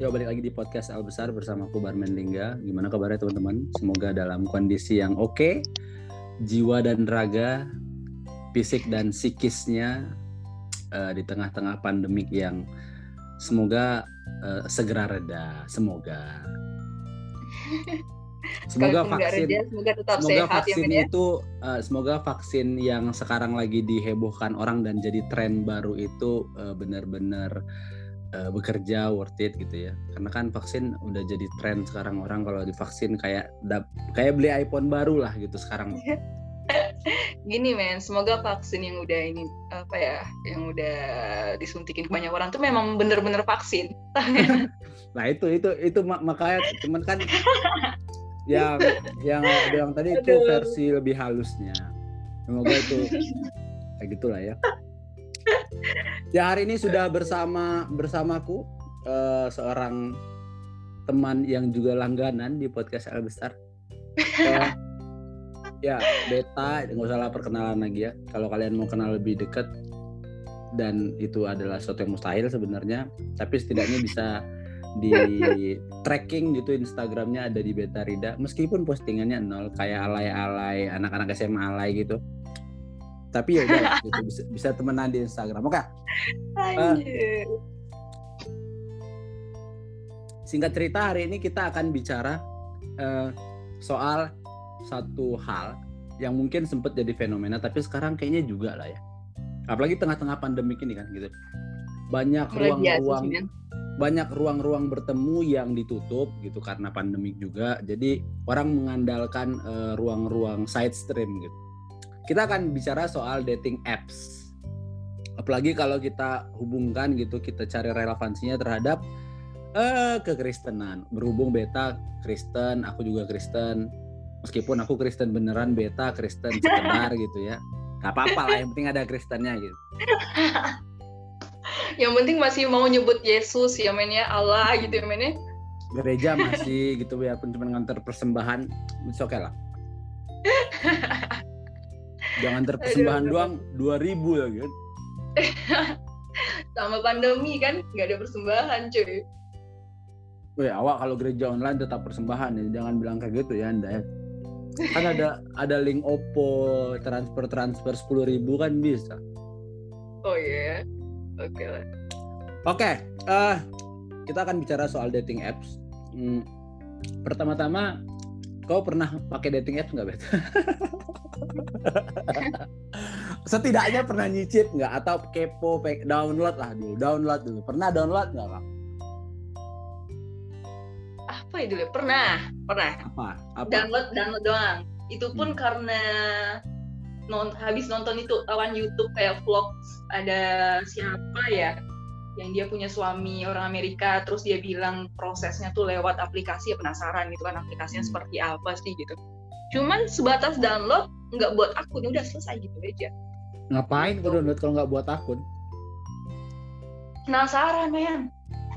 Yo balik lagi di podcast Al Besar bersama aku Barmen Lingga. Gimana kabarnya teman-teman? Semoga dalam kondisi yang oke, okay, jiwa dan raga, fisik dan psikisnya uh, di tengah-tengah pandemik yang semoga uh, segera reda. Semoga. Semoga vaksin, reda, semoga tetap semoga sehat ya, vaksin ya, itu, uh, semoga vaksin yang sekarang lagi dihebohkan orang dan jadi tren baru itu uh, benar-benar uh, bekerja worth it gitu ya. Karena kan vaksin udah jadi tren sekarang orang kalau divaksin kayak kayak beli iPhone baru lah gitu sekarang. Gini men semoga vaksin yang udah ini apa ya yang udah disuntikin ke banyak orang tuh memang bener-bener vaksin. Nah itu itu itu makanya cuman kan yang yang yang tadi itu versi lebih halusnya. Semoga itu kayak gitulah ya ya hari ini sudah bersama bersamaku uh, seorang teman yang juga langganan di podcast El Besar. Uh, ya Beta nggak usah perkenalan lagi ya. Kalau kalian mau kenal lebih dekat dan itu adalah sesuatu yang mustahil sebenarnya, tapi setidaknya bisa di tracking gitu Instagramnya ada di Beta Rida meskipun postingannya nol kayak alay-alay anak-anak SMA alay gitu tapi ya udah gitu, bisa, bisa temenan di Instagram. Oke. Okay? uh, eh, singkat cerita hari ini kita akan bicara uh, soal satu hal yang mungkin sempat jadi fenomena tapi sekarang kayaknya juga lah ya. Apalagi tengah-tengah pandemi ini kan gitu. Banyak ruang-ruang banyak ruang-ruang bertemu yang ditutup gitu karena pandemik juga. Jadi orang mengandalkan eh, ruang-ruang uh, side stream gitu kita akan bicara soal dating apps. Apalagi kalau kita hubungkan gitu, kita cari relevansinya terhadap eh kekristenan. Berhubung beta Kristen, aku juga Kristen. Meskipun aku Kristen beneran, beta Kristen sekedar gitu ya. Gak apa-apa lah, yang penting ada Kristennya gitu. yang penting masih mau nyebut Yesus ya mainnya Allah gitu ya mainnya. Gereja masih gitu ya, pun cuma ngantar persembahan, oke okay lah. Jangan terpersembahan doang dua ribu ya kan. Sama pandemi kan nggak ada persembahan cuy. Wih, awak kalau gereja online tetap persembahan ya. Jangan bilang kayak gitu ya Anda ya. Kan ada ada link Oppo transfer transfer sepuluh ribu kan bisa. Oh iya. Yeah. Oke okay lah. Oke, okay, uh, kita akan bicara soal dating apps. Hmm, pertama-tama Kau pernah pakai dating apps nggak, Bet? Setidaknya pernah nyicip nggak atau kepo download lah dulu, download dulu. Pernah download nggak, Kak? Apa itu? Pernah, pernah. Apa? Apa? Download, download doang. Itu pun hmm. karena non habis nonton itu lawan YouTube kayak vlog ada siapa ya yang dia punya suami orang Amerika terus dia bilang prosesnya tuh lewat aplikasi ya penasaran gitu kan aplikasinya hmm. seperti apa sih gitu cuman sebatas download nggak buat akun udah selesai gitu aja ngapain tuh download kalau nggak buat akun penasaran men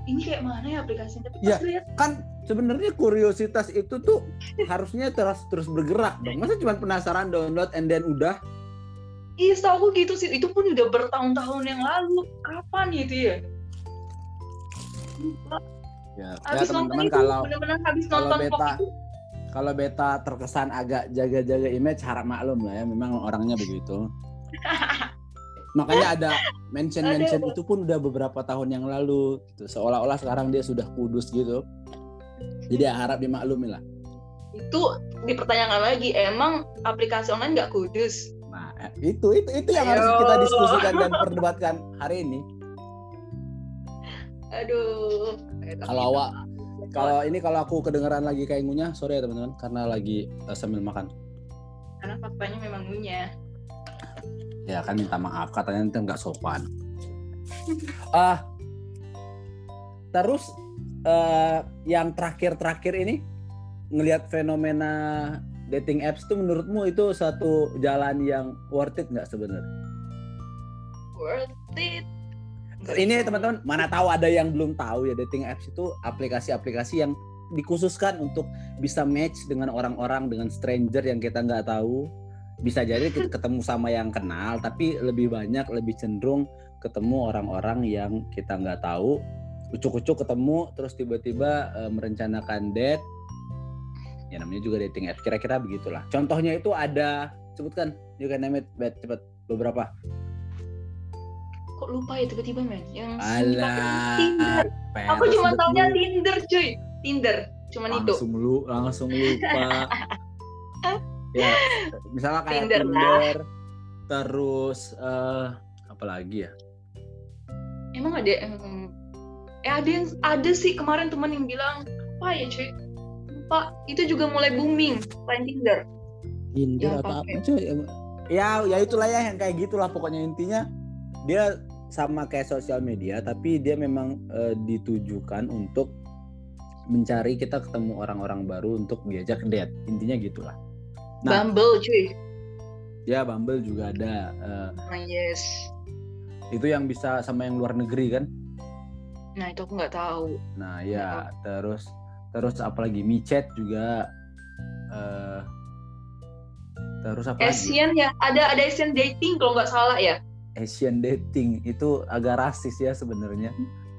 ini kayak mana ya aplikasinya tapi ya, lihat kan sebenarnya kuriositas itu tuh harusnya terus terus bergerak dong masa cuma penasaran download and then udah Iya, setahu aku gitu sih. Itu pun udah bertahun-tahun yang lalu. Kapan itu ya? Ya, ya teman-teman kalau bener-bener habis kalau nonton beta itu. Kalau beta terkesan agak jaga-jaga image harap maklum lah ya memang orangnya begitu. Makanya ada mention-mention itu pun udah beberapa tahun yang lalu gitu. Seolah-olah sekarang dia sudah kudus gitu. Jadi ya, harap dimaklumi lah. Itu dipertanyakan lagi, emang aplikasi online nggak kudus? Nah, itu itu itu yang Ayo. harus kita diskusikan dan perdebatkan hari ini aduh kalau awak kalau ini kalau aku kedengeran lagi kayak ngunyah sorry ya teman-teman karena lagi uh, sambil makan. Karena faktanya memang ngunyah. Ya kan minta maaf katanya itu nggak sopan. Ah uh, terus uh, yang terakhir-terakhir ini ngelihat fenomena dating apps itu menurutmu itu satu jalan yang worth it nggak sebenarnya? Worth it ini teman-teman mana tahu ada yang belum tahu ya dating apps itu aplikasi-aplikasi yang dikhususkan untuk bisa match dengan orang-orang dengan stranger yang kita nggak tahu. Bisa jadi kita ketemu sama yang kenal tapi lebih banyak lebih cenderung ketemu orang-orang yang kita nggak tahu. Ucuk-ucuk ketemu terus tiba-tiba uh, merencanakan date. Ya namanya juga dating apps kira-kira begitulah. Contohnya itu ada sebutkan juga name it bet cepet beberapa kok lupa ya tiba-tiba men? Yang Alah, Tinder. Aku cuma taunya Tinder cuy. Tinder cuman langsung itu. Langsung lu langsung lupa. Ya misalnya kayak Tinder Tinder, lah. terus uh, apa lagi ya? Emang ada um, eh ada yang ada sih kemarin teman yang bilang apa ya cuy? Lupa. Itu juga mulai booming selain Tinder. Tinder Ya, apa apa pakai. cuy? Ya ya itulah ya yang kayak gitulah pokoknya intinya. Dia sama kayak sosial media tapi dia memang eh, ditujukan untuk mencari kita ketemu orang-orang baru untuk diajak date. Intinya gitulah. Nah. Bumble cuy. Ya Bumble juga ada eh, nah yes. itu yang bisa sama yang luar negeri kan? Nah itu aku nggak tahu. Nah ya terus terus apalagi micet juga eh terus apa lagi? Asian ya ada ada Asian dating kalau nggak salah ya Asian dating itu agak rasis ya sebenarnya.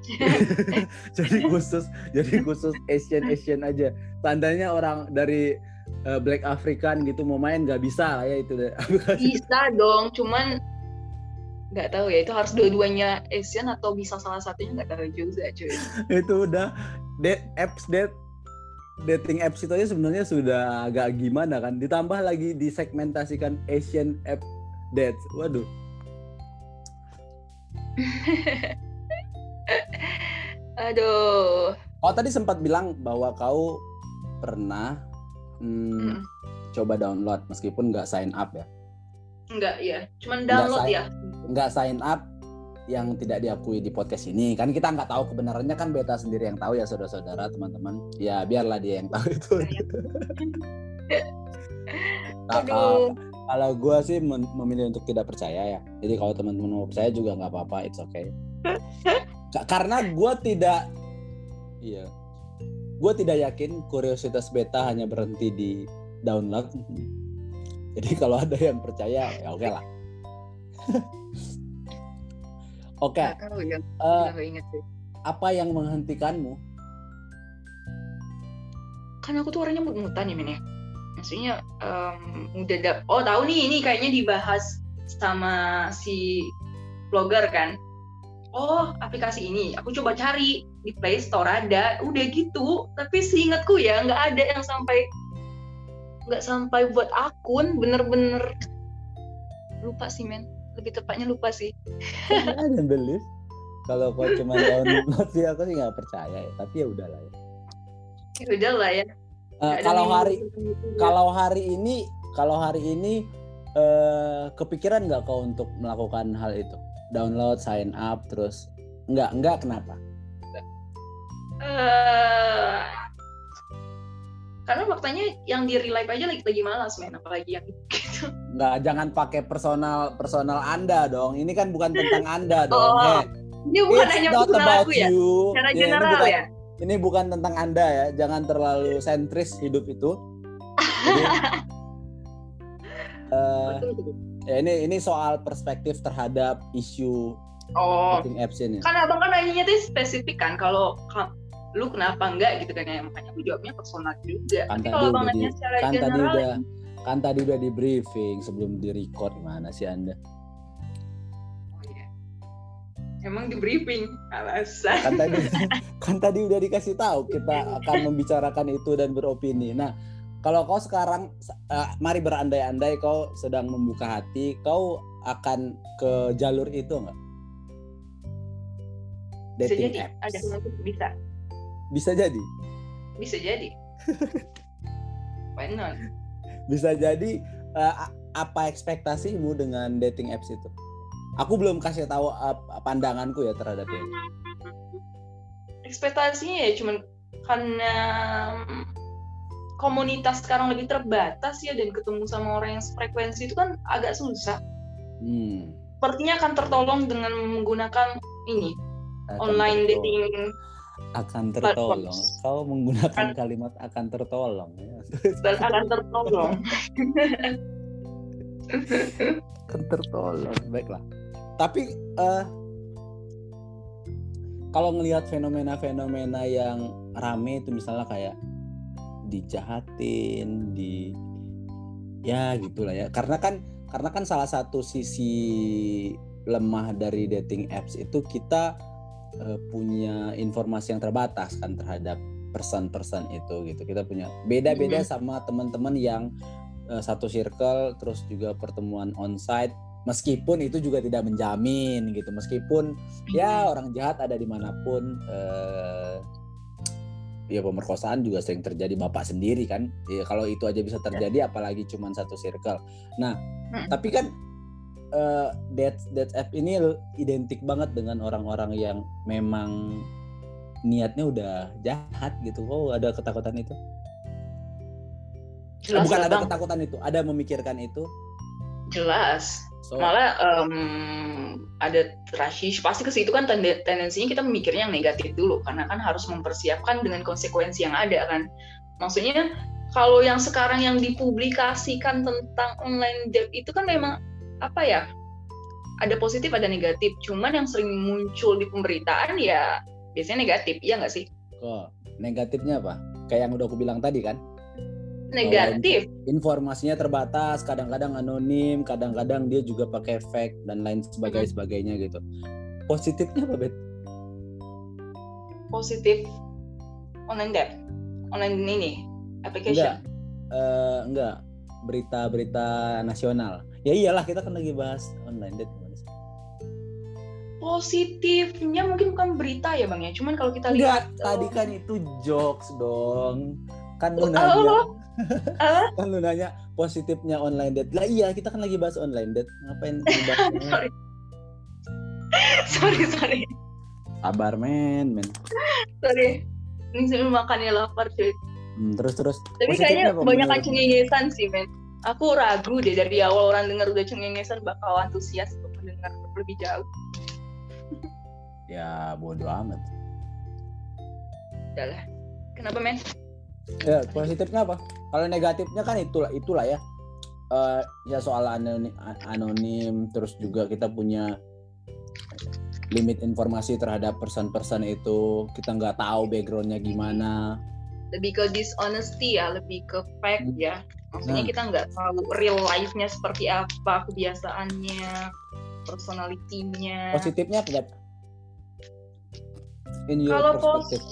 jadi khusus jadi khusus Asian Asian aja. Tandanya orang dari eh, Black African gitu mau main nggak bisa lah ya itu deh. bisa dong cuman nggak tahu ya itu harus dua-duanya Asian atau bisa salah satunya nggak tahu juga cuy itu udah date apps date dating apps itu aja sebenarnya sudah agak gimana kan ditambah lagi disegmentasikan Asian app dates waduh aduh. Oh tadi sempat bilang bahwa kau pernah hmm, Mm. coba download meskipun nggak sign up ya. Nggak ya cuman Nggak, download say. ya nggak sign up yang tidak diakui di podcast ini. Kan kita nggak tahu kebenarannya kan beta sendiri yang tahu ya saudara-saudara teman-teman. Ya biarlah dia yang tahu itu. Nah, kalau, aduh kalau gue sih memilih untuk tidak percaya ya. Jadi kalau teman-teman mau percaya juga nggak apa-apa it's okay. Ka- karena gue tidak iya. Gue tidak yakin kuriositas beta hanya berhenti di download. Jadi kalau ada yang percaya ya oke lah. Oke. Tahu ya. Eh, inget sih. apa yang menghentikanmu? Kan aku tuh orangnya mut-mutan ya men ya maksudnya em, udah da- oh tahu nih ini kayaknya dibahas sama si vlogger kan? Oh aplikasi ini aku coba cari di Play Store ada udah gitu. Tapi seingatku ya nggak ada yang sampai nggak sampai buat akun bener-bener. Lupa sih men. Lebih tepatnya lupa sih. Ada kalau kau cuma download sih aku sih nggak percaya ya. Tapi ya udahlah ya. Ya udah lah ya Eh, ada kalau hari kalau hari ini kalau hari ini eh, kepikiran nggak kau untuk melakukan hal itu? Download sign up terus nggak nggak kenapa? Eh, karena faktanya yang di real life aja lagi lagi malas men. Apalagi yang gitu. Nggak jangan pakai personal personal anda dong. Ini kan bukan tentang anda dong Oh, Hey, ini bukan it's hanya personal aku ya? secara ini general bukan, ya ini bukan tentang anda ya jangan terlalu sentris hidup itu Jadi, eh, betul. ya ini ini soal perspektif terhadap isu oh dating apps ini kan abang kan nanyanya tuh spesifik kan kalau ka- lu kenapa enggak gitu kan ya makanya aku jawabnya personal juga Kan tapi kalau abang nanya secara kan tadi udah kan tadi udah di briefing sebelum di record mana sih anda. Emang di briefing alasan. Kan tadi kan tadi udah dikasih tahu kita akan membicarakan itu dan beropini. Nah kalau kau sekarang eh, mari berandai-andai kau sedang membuka hati kau akan ke jalur itu nggak? Bisa jadi. apps. Ada bisa. Bisa jadi? Bisa jadi. Why not? Bisa jadi a- apa ekspektasimu dengan dating apps itu aku belum kasih tahu ap- pandanganku ya terhadap ini. Ekspektasinya ya cuman karena mm, komunitas sekarang lebih terbatas ya dan ketemu sama orang yang frekuensi itu kan agak susah. Hmm. sepertinya akan tertolong dengan menggunakan ini akan online tertolong. dating akan tertolong. Platforms. kau menggunakan Kan- kalimat akan tertolong ya. Dan akan tertolong. Akan tertolong. Baiklah tapi eh kalau ngelihat fenomena-fenomena yang rame itu misalnya kayak dijahatin di ya gitulah ya. Karena kan karena kan salah satu sisi lemah dari dating apps itu kita uh, punya informasi yang terbatas kan terhadap person-person itu gitu. Kita punya beda-beda mm -hmm. sama teman-teman yang uh, satu circle terus juga pertemuan onsite meskipun itu juga tidak menjamin gitu. Meskipun ya orang jahat ada di mana pun uh, ya pemerkosaan juga sering terjadi bapak sendiri kan. Ya, kalau itu aja bisa terjadi apalagi cuma satu circle. Nah hmm. tapi kan uh, that that app ini identik banget dengan orang-orang yang memang niatnya udah jahat gitu. Oh ada ketakutan itu? Jelas bukan ada bang. ketakutan itu ada memikirkan itu. Jelas so, malah um, ada rasis pasti ke situ kan tendensinya kita memikirnya yang negatif dulu. Karena kan harus mempersiapkan dengan konsekuensi yang ada kan. Maksudnya kalau yang sekarang yang dipublikasikan tentang online debt itu kan memang apa ya ada positif ada negatif. Cuman yang sering muncul di pemberitaan ya biasanya negatif. Iya nggak sih? Kok negatifnya apa? Kayak yang udah aku bilang tadi kan negatif. Informasinya terbatas, kadang-kadang anonim, kadang-kadang dia juga pakai fake dan lain sebagainya sebagainya gitu. Positifnya apa, Bet? Positif online debt. Online ini application. Enggak. Uh, enggak. Berita-berita nasional. Ya iyalah kita kan lagi bahas online debt positifnya mungkin bukan berita ya bang ya cuman kalau kita lihat Enggak, tadi kan itu jokes dong kan lu oh, kan lu nanya positifnya online date. Lah iya, kita kan lagi bahas online date. Ngapain sorry. sorry, sorry. Sabar, men, men. Sorry. Ini saya makannya lapar, cuy. Hmm, terus terus. Tapi kayaknya banyak cengengesan sih, men. Aku ragu deh dari awal orang dengar udah cengengesan bakal antusias untuk mendengar lebih jauh. ya, bodoh amat. Udah lah. Kenapa, men? Ya, positifnya apa? Kalau negatifnya kan itulah itulah ya. Uh, ya soal anonim, anonim terus juga kita punya limit informasi terhadap person-person itu kita nggak tahu backgroundnya gimana lebih ke dishonesty ya lebih ke fake hmm. ya maksudnya nah. kita nggak tahu real life-nya seperti apa kebiasaannya personality-nya positifnya apa kalau positif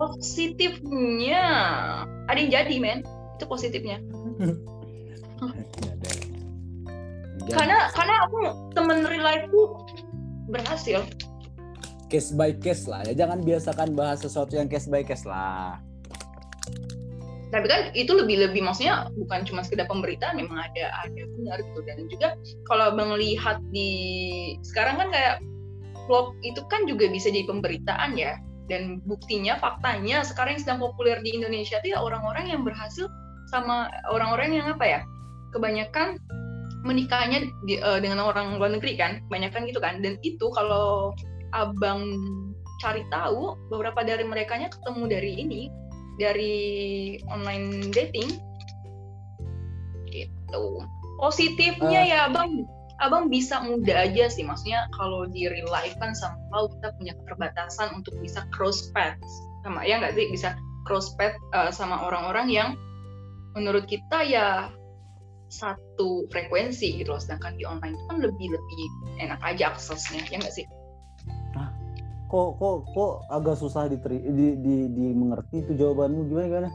positifnya. Ada yang jadi men. Itu positifnya. Karena karena aku temen real life berhasil. Case by case lah. Ya jangan biasakan bahas sesuatu yang case by case lah. Tapi kan itu lebih lebih maksudnya bukan cuma sekedar pemberitaan memang ada ada benar gitu. Dan juga kalau melihat di sekarang kan kayak vlog itu kan juga bisa jadi pemberitaan ya dan buktinya faktanya sekarang yang sedang populer di Indonesia itu ya orang-orang yang berhasil sama orang-orang yang apa ya kebanyakan menikahnya di, uh, dengan orang luar negeri kan kebanyakan gitu kan. Dan itu kalau abang cari tahu beberapa dari mereka ketemu dari ini dari online dating gitu. Positifnya uh, ya abang abang bisa mudah aja sih maksudnya kalau di real life kan somehow kita punya keterbatasan untuk bisa cross paths. Sama ya nggak sih? Bisa cross path uh, sama orang-orang yang menurut kita ya satu frekuensi gitu loh sedangkan di online itu kan lebih lebih enak aja aksesnya ya nggak sih? Nah, kok kok kok agak susah diteri, di, di, di mengerti itu jawabanmu? Gimana gimana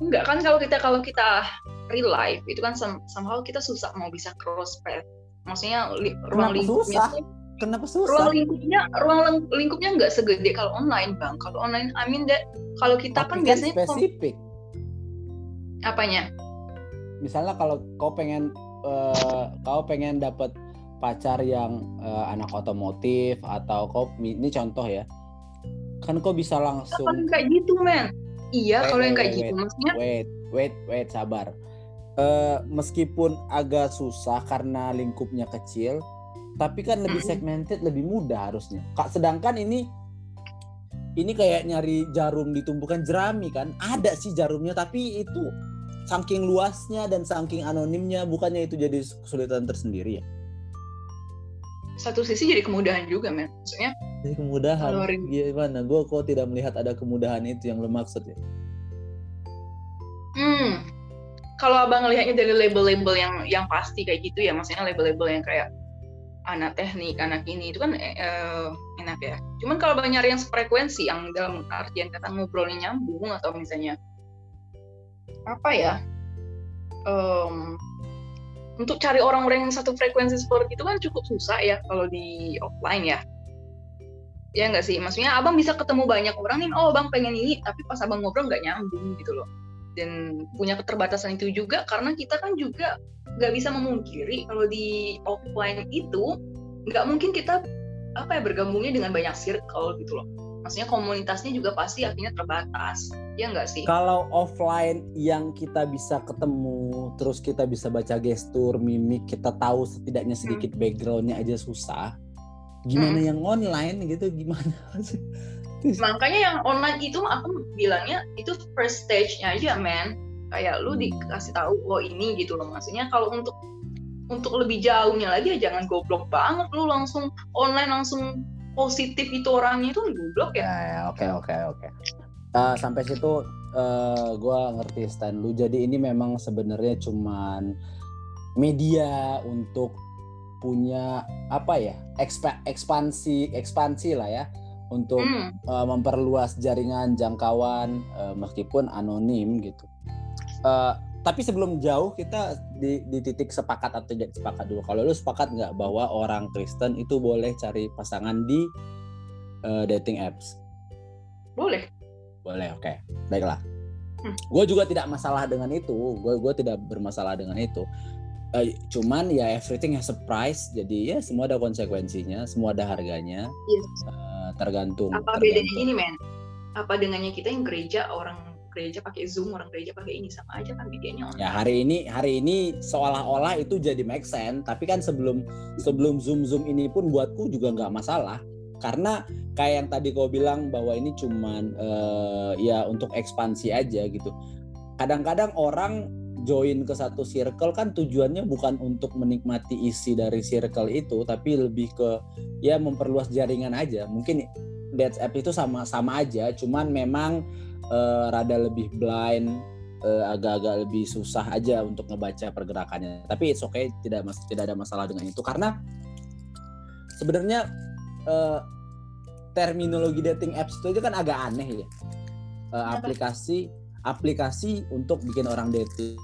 enggak kan kalau kita kalau kita real life itu kan somehow kita susah mau bisa cross path maksudnya li, ruang lingkupnya susah? Kenapa susah? Ruang lingkupnya, ruang lingkupnya nggak segede kalau online bang. Kalau online, I mean that kalau kita Tapi kan, kan biasanya spesifik. Apanya? Misalnya kalau kau pengen, uh, kau pengen dapat pacar yang uh, anak otomotif atau kau ini contoh ya, kan kau bisa langsung. Kan kayak gitu men. Iya, kalau yang kayak gitu maksudnya. Wait, wait, wait, sabar uh, meskipun agak susah karena lingkupnya kecil, tapi kan lebih segmented, lebih mudah harusnya. Kak, sedangkan ini ini kayak nyari jarum ditumbuhkan jerami kan? Ada sih jarumnya, tapi itu saking luasnya dan saking anonimnya, bukannya itu jadi kesulitan tersendiri ya? Satu sisi jadi kemudahan juga men. Maksudnya jadi kemudahan. gimana? Gue kok tidak melihat ada kemudahan itu yang lo maksud ya? Hmm. Kalau abang ngelihatnya dari label-label yang yang pasti kayak gitu ya maksudnya label-label yang kayak anak teknik anak ini itu kan uh, enak ya. Cuman kalau abang nyari yang frekuensi yang dalam artian kata ngobrolnya nyambung atau misalnya apa ya um, untuk cari orang-orang yang satu frekuensi seperti itu kan cukup susah ya kalau di offline ya. Ya nggak sih? Maksudnya abang bisa ketemu banyak orang nih oh abang pengen ini. Tapi pas abang ngobrol nggak nyambung gitu loh. Dan punya keterbatasan itu juga karena kita kan juga nggak bisa memungkiri kalau di offline itu nggak mungkin kita apa ya bergabungnya dengan banyak circle gitu loh maksudnya komunitasnya juga pasti akhirnya terbatas ya nggak sih kalau offline yang kita bisa ketemu terus kita bisa baca gestur mimik kita tahu setidaknya sedikit hmm. backgroundnya aja susah gimana hmm. yang online gitu gimana makanya yang online itu aku bilangnya itu first stage-nya aja man kayak lu hmm. dikasih tahu oh ini gitu loh maksudnya kalau untuk untuk lebih jauhnya lagi ya jangan goblok banget lu langsung online langsung positif itu orangnya itu goblok ya. Ya, oke oke oke. Eh, sampai situ uh, eh, gue ngerti stand lu. Jadi ini memang sebenarnya cuman media untuk punya apa ya eksp ekspansi ekspansi lah ya untuk hmm. uh, memperluas jaringan jangkauan uh, meskipun anonim gitu. Uh, tapi sebelum jauh kita di, di titik sepakat atau tidak sepakat dulu. Kalau lu sepakat nggak bahwa orang Kristen itu boleh cari pasangan di uh, dating apps? Boleh. Boleh, oke. Okay. Baiklah. Hmm. Gue juga tidak masalah dengan itu. Gue gue tidak bermasalah dengan itu. Uh, cuman ya everything has a price. Jadi ya semua ada konsekuensinya, semua ada harganya. Yes. Uh, tergantung. Apa tergantung. bedanya ini, men? Apa dengannya kita yang gereja orang gereja pakai zoom orang gereja pakai ini sama aja kan medianya online. ya hari ini hari ini seolah-olah itu jadi make sense tapi kan sebelum sebelum zoom zoom ini pun buatku juga nggak masalah. Karena kayak yang tadi kau bilang bahwa ini cuman uh, ya untuk ekspansi aja gitu. Kadang-kadang orang join ke satu circle kan tujuannya bukan untuk menikmati isi dari circle itu tapi lebih ke ya memperluas jaringan aja. Mungkin Dead App itu sama sama aja cuman memang uh, rada lebih blind uh, agak-agak lebih susah aja untuk ngebaca pergerakannya. Tapi it's okay tidak mas tidak ada masalah dengan itu. Karena sebenarnya uh, terminologi dating apps itu kan agak aneh ya. Uh, aplikasi aplikasi untuk bikin orang dating.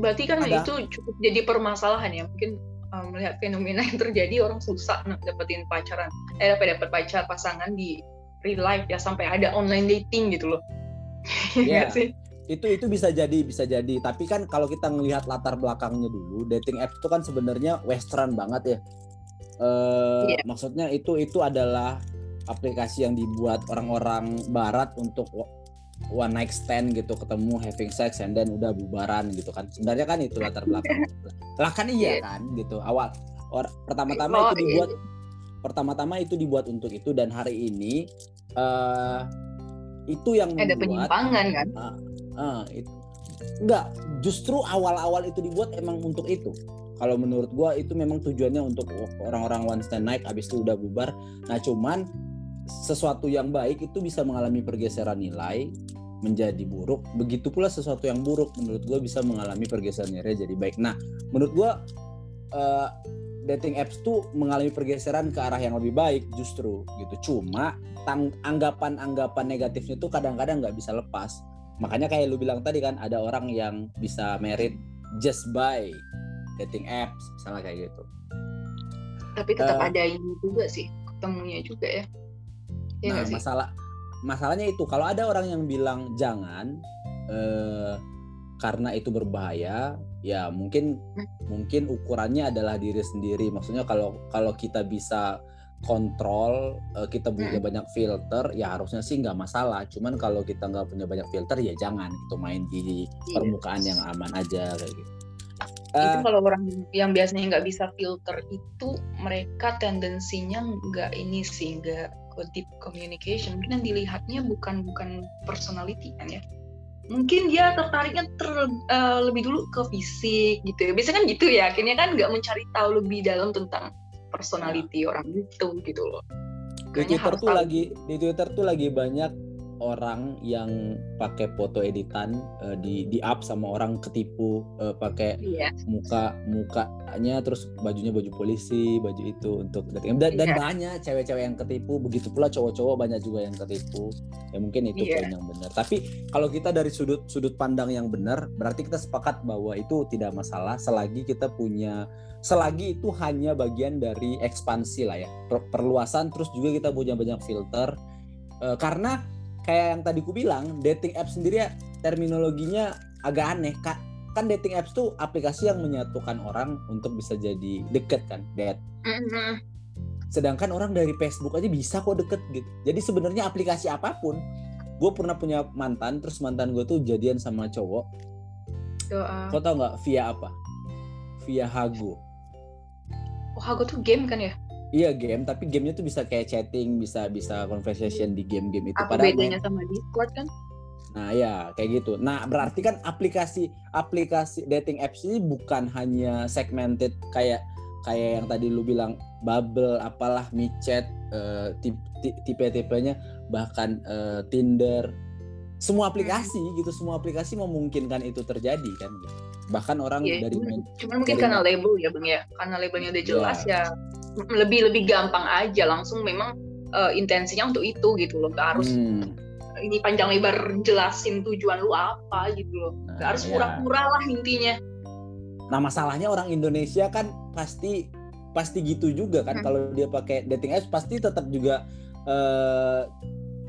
Berarti kan ada. itu cukup jadi permasalahan ya. Mungkin melihat fenomena yang terjadi orang susah dapetin pacaran eh dapat dapat pacar pasangan di real life ya sampai ada online dating gitu loh. Iya. yeah. Itu itu bisa jadi bisa jadi. Tapi kan kalau kita ngelihat latar belakangnya dulu, dating apps itu kan sebenarnya western banget ya. Uh, yeah. Maksudnya itu itu adalah aplikasi yang dibuat orang-orang barat untuk one night stand gitu ketemu having sex and then udah bubaran gitu kan sebenarnya kan itu latar belakang lah kan iya yeah. kan gitu awal pertama-tama oh, itu dibuat iya pertama-tama itu dibuat untuk itu dan hari ini uh, itu yang ada penyimpangan kan? Uh, uh, itu enggak justru awal-awal itu dibuat emang untuk itu. Kalau menurut gua itu memang tujuannya untuk orang-orang one stand night habis itu udah bubar. Nah cuman sesuatu yang baik itu bisa mengalami pergeseran nilai menjadi buruk. Begitu pula sesuatu yang buruk menurut gue bisa mengalami pergeseran nilai jadi baik. Nah menurut gue uh, dating apps tuh mengalami pergeseran ke arah yang lebih baik justru gitu. Cuma anggapan-anggapan negatifnya tuh kadang-kadang nggak bisa lepas. Makanya kayak lu bilang tadi kan ada orang yang bisa merit just by dating apps misalnya kayak gitu. Tapi tetap uh, ada ini juga sih ketemunya juga ya, ya nah masalah masalahnya itu kalau ada orang yang bilang jangan uh, karena itu berbahaya ya mungkin hmm. mungkin ukurannya adalah diri sendiri maksudnya kalau kalau kita bisa kontrol uh, kita punya hmm. banyak filter ya harusnya sih nggak masalah cuman kalau kita nggak punya banyak filter ya jangan itu main di iya. permukaan yang aman aja kayak gitu itu uh, kalau orang yang biasanya nggak bisa filter itu mereka tendensinya nggak ini sih nggak deep communication mungkin yang dilihatnya bukan bukan personality kan ya mungkin dia tertariknya ter, uh, lebih dulu ke fisik gitu ya biasanya kan gitu ya akhirnya kan nggak mencari tahu lebih dalam tentang personality ya. orang itu gitu loh di Twitter tuh tahu. lagi di Twitter tuh lagi banyak orang yang pakai foto editan uh, di di up sama orang ketipu uh, pakai yeah. muka mukanya terus bajunya baju polisi baju itu untuk dating dan, yeah. dan banyak cewek-cewek yang ketipu begitu pula cowok-cowok banyak juga yang ketipu ya mungkin itu yeah. poin yang benar tapi kalau kita dari sudut sudut pandang yang benar berarti kita sepakat bahwa itu tidak masalah selagi kita punya selagi itu hanya bagian dari ekspansi lah ya perluasan terus juga kita punya banyak filter uh, karena kayak yang tadi ku bilang dating apps sendiri ya terminologinya agak aneh kak. Kan dating apps tuh aplikasi yang menyatukan orang untuk bisa jadi deket kan date mm-hmm. sedangkan orang dari Facebook aja bisa kok deket gitu. Jadi sebenarnya aplikasi apa pun gue pernah punya mantan terus mantan gue tuh jadian sama cowok. Doa. kau tau nggak via apa? Via Hago. Oh Hago tuh game kan ya Iya game, tapi gamenya tuh bisa kayak chatting, bisa bisa conversation di game-game itu. Apa Padahal bedanya sama Discord kan? Nah ya kayak gitu. Nah berarti kan aplikasi aplikasi dating apps ini bukan hanya segmented kayak kayak yang tadi lu bilang Bubble, apalah micet, uh, tipe-tipenya bahkan uh, Tinder, semua aplikasi hmm. gitu, semua aplikasi memungkinkan itu terjadi kan. Gitu. Bahkan orang yeah, dari main, cuma mungkin karena label ya bang ya, karena labelnya udah jelas yeah. ya lebih lebih gampang aja langsung memang uh, intensinya untuk itu gitu loh gak harus hmm. ini panjang lebar jelasin tujuan lu apa gitu loh gak nah, harus iya. pura-pura ya. lah intinya nah masalahnya orang Indonesia kan pasti pasti gitu juga kan hmm. kalau dia pakai dating apps pasti tetap juga uh,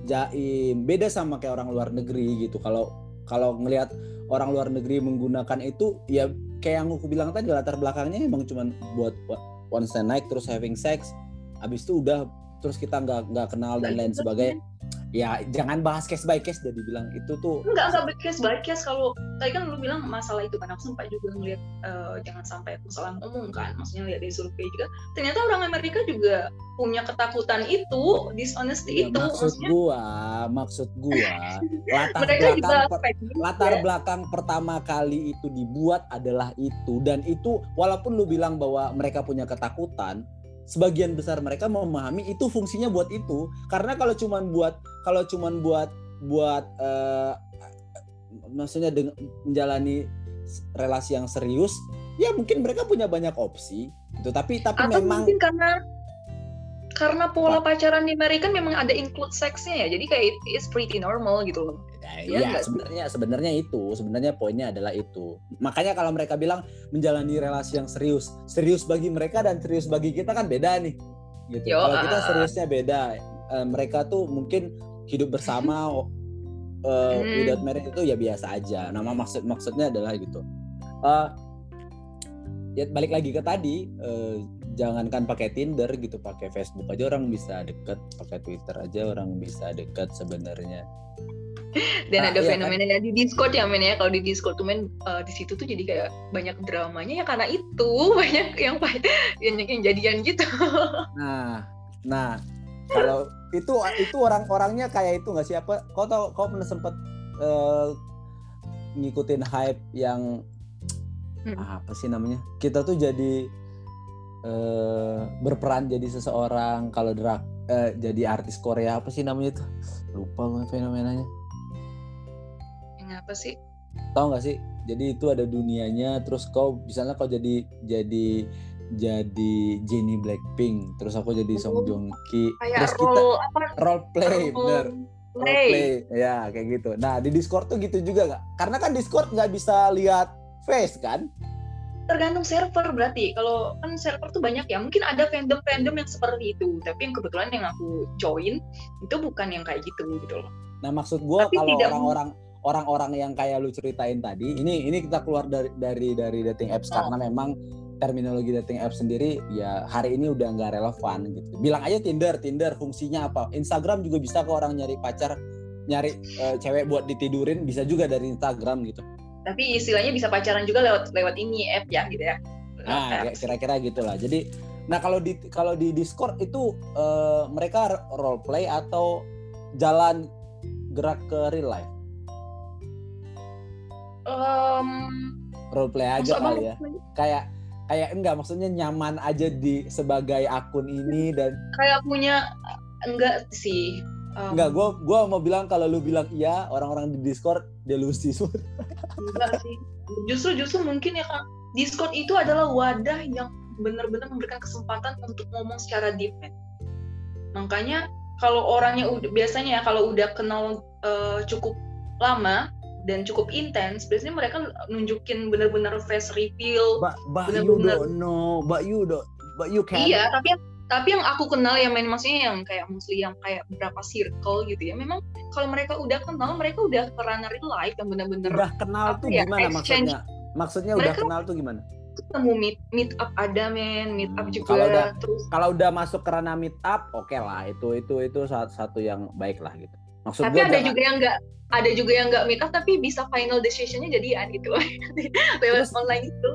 jaim beda sama kayak orang luar negeri gitu kalau kalau ngelihat orang luar negeri menggunakan itu ya kayak yang aku bilang tadi latar belakangnya emang cuma buat one night terus having sex. Habis itu udah terus kita nggak nggak kenal dan lain sebagainya. ya jangan bahas case by case udah dibilang itu tuh. Enggak enggak case by case. Kalau tadi kan lu bilang masalah itu kan aku sempat juga ngeliat uh, jangan sampai salah ngomong kan maksudnya lihat di survei juga. Ternyata orang Amerika juga punya ketakutan itu dishonesty ya, itu maksud maksudnya, gua maksud gua latar belakang per, latar belakang pertama kali itu dibuat adalah itu. Dan itu walaupun lu bilang bahwa mereka punya ketakutan sebagian besar mereka memahami itu fungsinya buat itu. Karena kalau cuman buat kalau cuman buat buat uh, maksudnya dengan menjalani relasi yang serius ya mungkin mereka punya banyak opsi itu tapi tapi Atau memang mungkin karena karena pola pacaran di Amerika memang ada include seksnya ya. Jadi kayak it's pretty normal gitu loh ya, ya sebenarnya sebenarnya itu sebenarnya poinnya adalah itu. Makanya kalau mereka bilang menjalani relasi yang serius serius bagi mereka dan serius bagi kita kan beda nih gitu. Yo, kalau kita seriusnya beda uh, mereka tuh mungkin hidup bersama uh, hmm. without marriage itu ya biasa aja. Nama maksud maksudnya adalah gitu. Uh, ya balik lagi ke tadi uh, jangankan pakai Tinder gitu pakai Facebook aja orang bisa deket pakai Twitter aja orang bisa deket sebenarnya dan nah, ada iya fenomena kan? di Discord ya men ya. Kalau di Discord tuh men uh, di situ tuh jadi kayak banyak dramanya ya karena itu. Banyak yang banyak yang jadian gitu. Nah nah kalau itu itu orang-orangnya kayak itu nggak siapa kau tau kau pernah sempet uh, ngikutin hype yang hmm. apa sih namanya? Kita tuh jadi uh, berperan jadi seseorang kalau drag uh, jadi artis Korea apa sih namanya tuh? Lupa gue fenomenanya yang apa sih? Tahu nggak sih? Jadi itu ada dunianya terus kau misalnya kau jadi jadi jadi Jennie Blackpink terus aku jadi Song oh, Joong Ki terus kita role, apa? role play role bener. role play ya kayak gitu. Nah di Discord tuh gitu juga nggak karena kan Discord nggak bisa lihat face kan? Tergantung server berarti. Kalau kan server tuh banyak ya. Mungkin ada fandom fandom yang seperti itu. Tapi yang kebetulan yang aku join itu bukan yang kayak gitu gitu loh. Nah maksud gue kalau orang-orang orang-orang yang kayak lu ceritain tadi ini ini kita keluar dari dari dari dating apps karena memang terminologi dating apps sendiri ya hari ini udah nggak relevan gitu. Bilang aja Tinder Tinder fungsinya apa? Instagram juga bisa ke orang nyari pacar nyari uh, cewek buat ditidurin bisa juga dari Instagram gitu. Tapi istilahnya bisa pacaran juga lewat lewat ini app ya gitu ya. Nah kira-kira gitulah. Jadi nah kalau di kalau di Discord itu uh, mereka role play atau jalan gerak ke real life um, role play aja kali ya. kayak kayak enggak maksudnya nyaman aja di sebagai akun ini dan kayak punya enggak sih. Um, enggak gua gua mau bilang kalau lu bilang iya orang-orang di Discord delusi semua enggak sih. Justru justru mungkin ya kak. Discord itu adalah wadah yang benar-benar memberikan kesempatan untuk ngomong secara deep. Man. makanya kalau orangnya udah biasanya ya kalau udah kenal uh, cukup lama dan cukup intens biasanya mereka nunjukin benar-benar face reveal you benar-benar know but you don't but you can. Iya tapi tapi yang aku kenal ya main maksudnya yang kayak mostly yang kayak berapa circle gitu ya memang kalau mereka udah kenal mereka udah pernah real life yang benar-benar udah kenal tuh ya, gimana exchange. maksudnya? Maksudnya udah Mereka- kenal tuh gimana? ketemu meet meet up ada men meet up Hmm, juga kalau udah- terus kalau udah masuk ke ranah meet up oke lah itu itu itu satu, satu yang baik lah gitu maksud tapi gua ada jangan- juga yang enggak ada juga yang enggak meet up tapi bisa final decisionnya jadian gitu. Loh lewat Terus- online itu.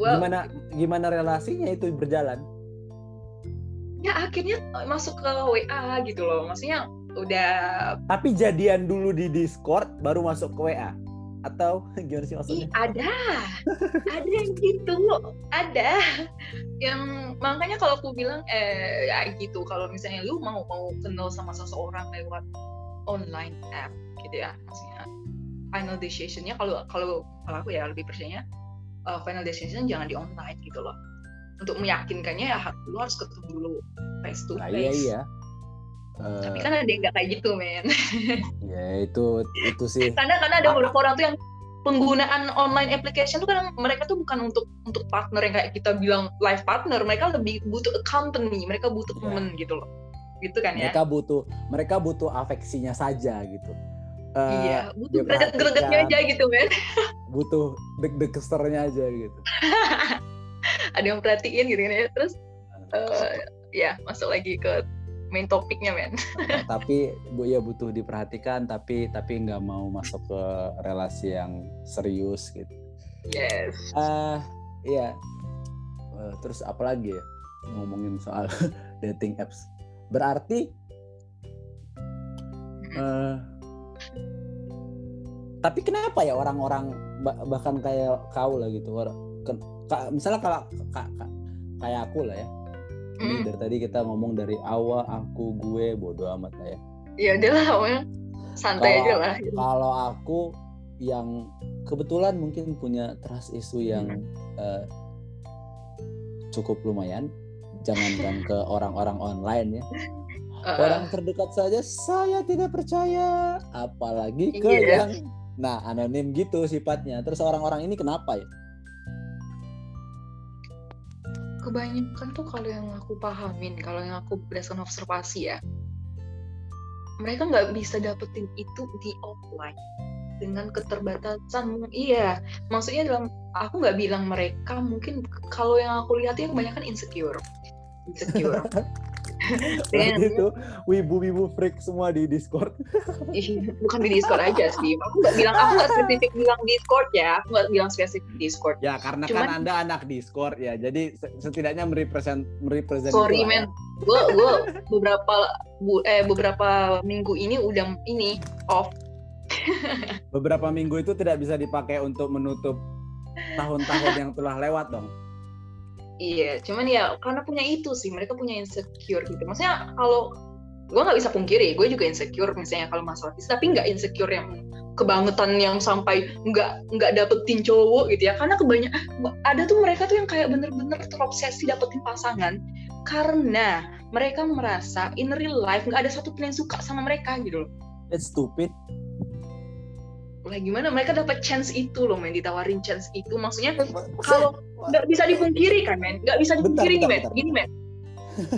Gimana gimana relasinya itu berjalan? Ya akhirnya masuk ke WA gitu loh. Maksudnya udah tapi jadian dulu di Discord baru masuk ke WA atau gimana sih Ih, maksudnya ada. Ada yang gitu. Ada. Yang makanya kalau aku bilang eh ya gitu. Kalau misalnya lu mau mau kenal sama seseorang lewat online app gitu ya maksudnya. Final decisionnya kalau kalau kalau aku ya lebih percaya uh, final decision jangan di online gitu loh. Untuk meyakinkannya ya lu harus ketemu dulu face to nah, face. iya. Iya tapi Eh, kan ada yang nggak kayak gitu men. Ya itu itu sih. Karena karena ada beberapa orang tuh yang penggunaan online application tuh kan mereka tuh bukan untuk untuk partner yang kayak kita bilang live partner. Mereka lebih butuh a company mereka butuh Iya. temen gitu loh gitu kan ya? Mereka butuh mereka butuh afeksinya saja gitu. Eh, iya butuh greget-gregetnya aja gitu men. Butuh deg-degesternya aja gitu. Ada yang perhatiin gitu kan ya terus eh, ya masuk lagi ke main topiknya men. Nah, tapi bu ya butuh diperhatikan tapi tapi nggak mau masuk ke relasi yang serius gitu. Yes. Eh iya. Eh, terus apalagi ya? Ngomongin soal dating apps berarti eh tapi kenapa ya orang-orang ba- bahkan kayak kau lah gitu orang misalnya kalau ka- ka- kayak aku lah ya. Ini dari tadi kita ngomong dari awal aku gue bodoh amat lah ya. Ya udah lah pokoknya santai aja lah. kalau aku yang kebetulan mungkin punya trust issue yang eh, cukup lumayan jangankan ke orang-orang online ya. Eh, orang terdekat saja saya tidak percaya. Apalagi ke Iya. yang nah anonim gitu sifatnya. Terus orang-orang ini kenapa ya? Kebanyakan tuh kalau yang aku pahamin kalau yang aku berdasarkan observasi ya mereka nggak bisa dapetin itu di offline dengan keterbatasan. Iya maksudnya dalam aku nggak bilang mereka mungkin kalau yang aku lihat ya kebanyakan insecure insecure berarti Dan- itu wibu-wibu freak semua di Discord. Bukan di Discord aja sih. Aku nggak bilang aku nggak spesifik bilang Discord ya. Aku nggak bilang spesifik Discord. Ya karena Cuman- kan anda anak Discord ya. Jadi se- setidaknya merepresent merepresent sorry men. Gue gue beberapa bu, eh beberapa minggu ini udah ini off. Beberapa minggu itu tidak bisa dipakai untuk menutup tahun-tahun yang telah lewat dong. Iya, cuman ya karena punya itu sih, mereka punya insecure gitu. Maksudnya kalau gue nggak bisa pungkiri, gue juga insecure misalnya kalau masalah fisik, tapi nggak insecure yang kebangetan yang sampai nggak nggak dapetin cowok gitu ya. Karena kebanyakan ada tuh mereka tuh yang kayak bener-bener terobsesi dapetin pasangan karena mereka merasa in real life nggak ada satu pun yang suka sama mereka gitu loh. It's stupid. Lah gimana? Mereka dapat chance itu loh, men ditawarin chance itu. Maksudnya kalau nggak bisa dipungkiri kan men? Nggak bisa dipungkiri nih bentar, men. bentar. gini men.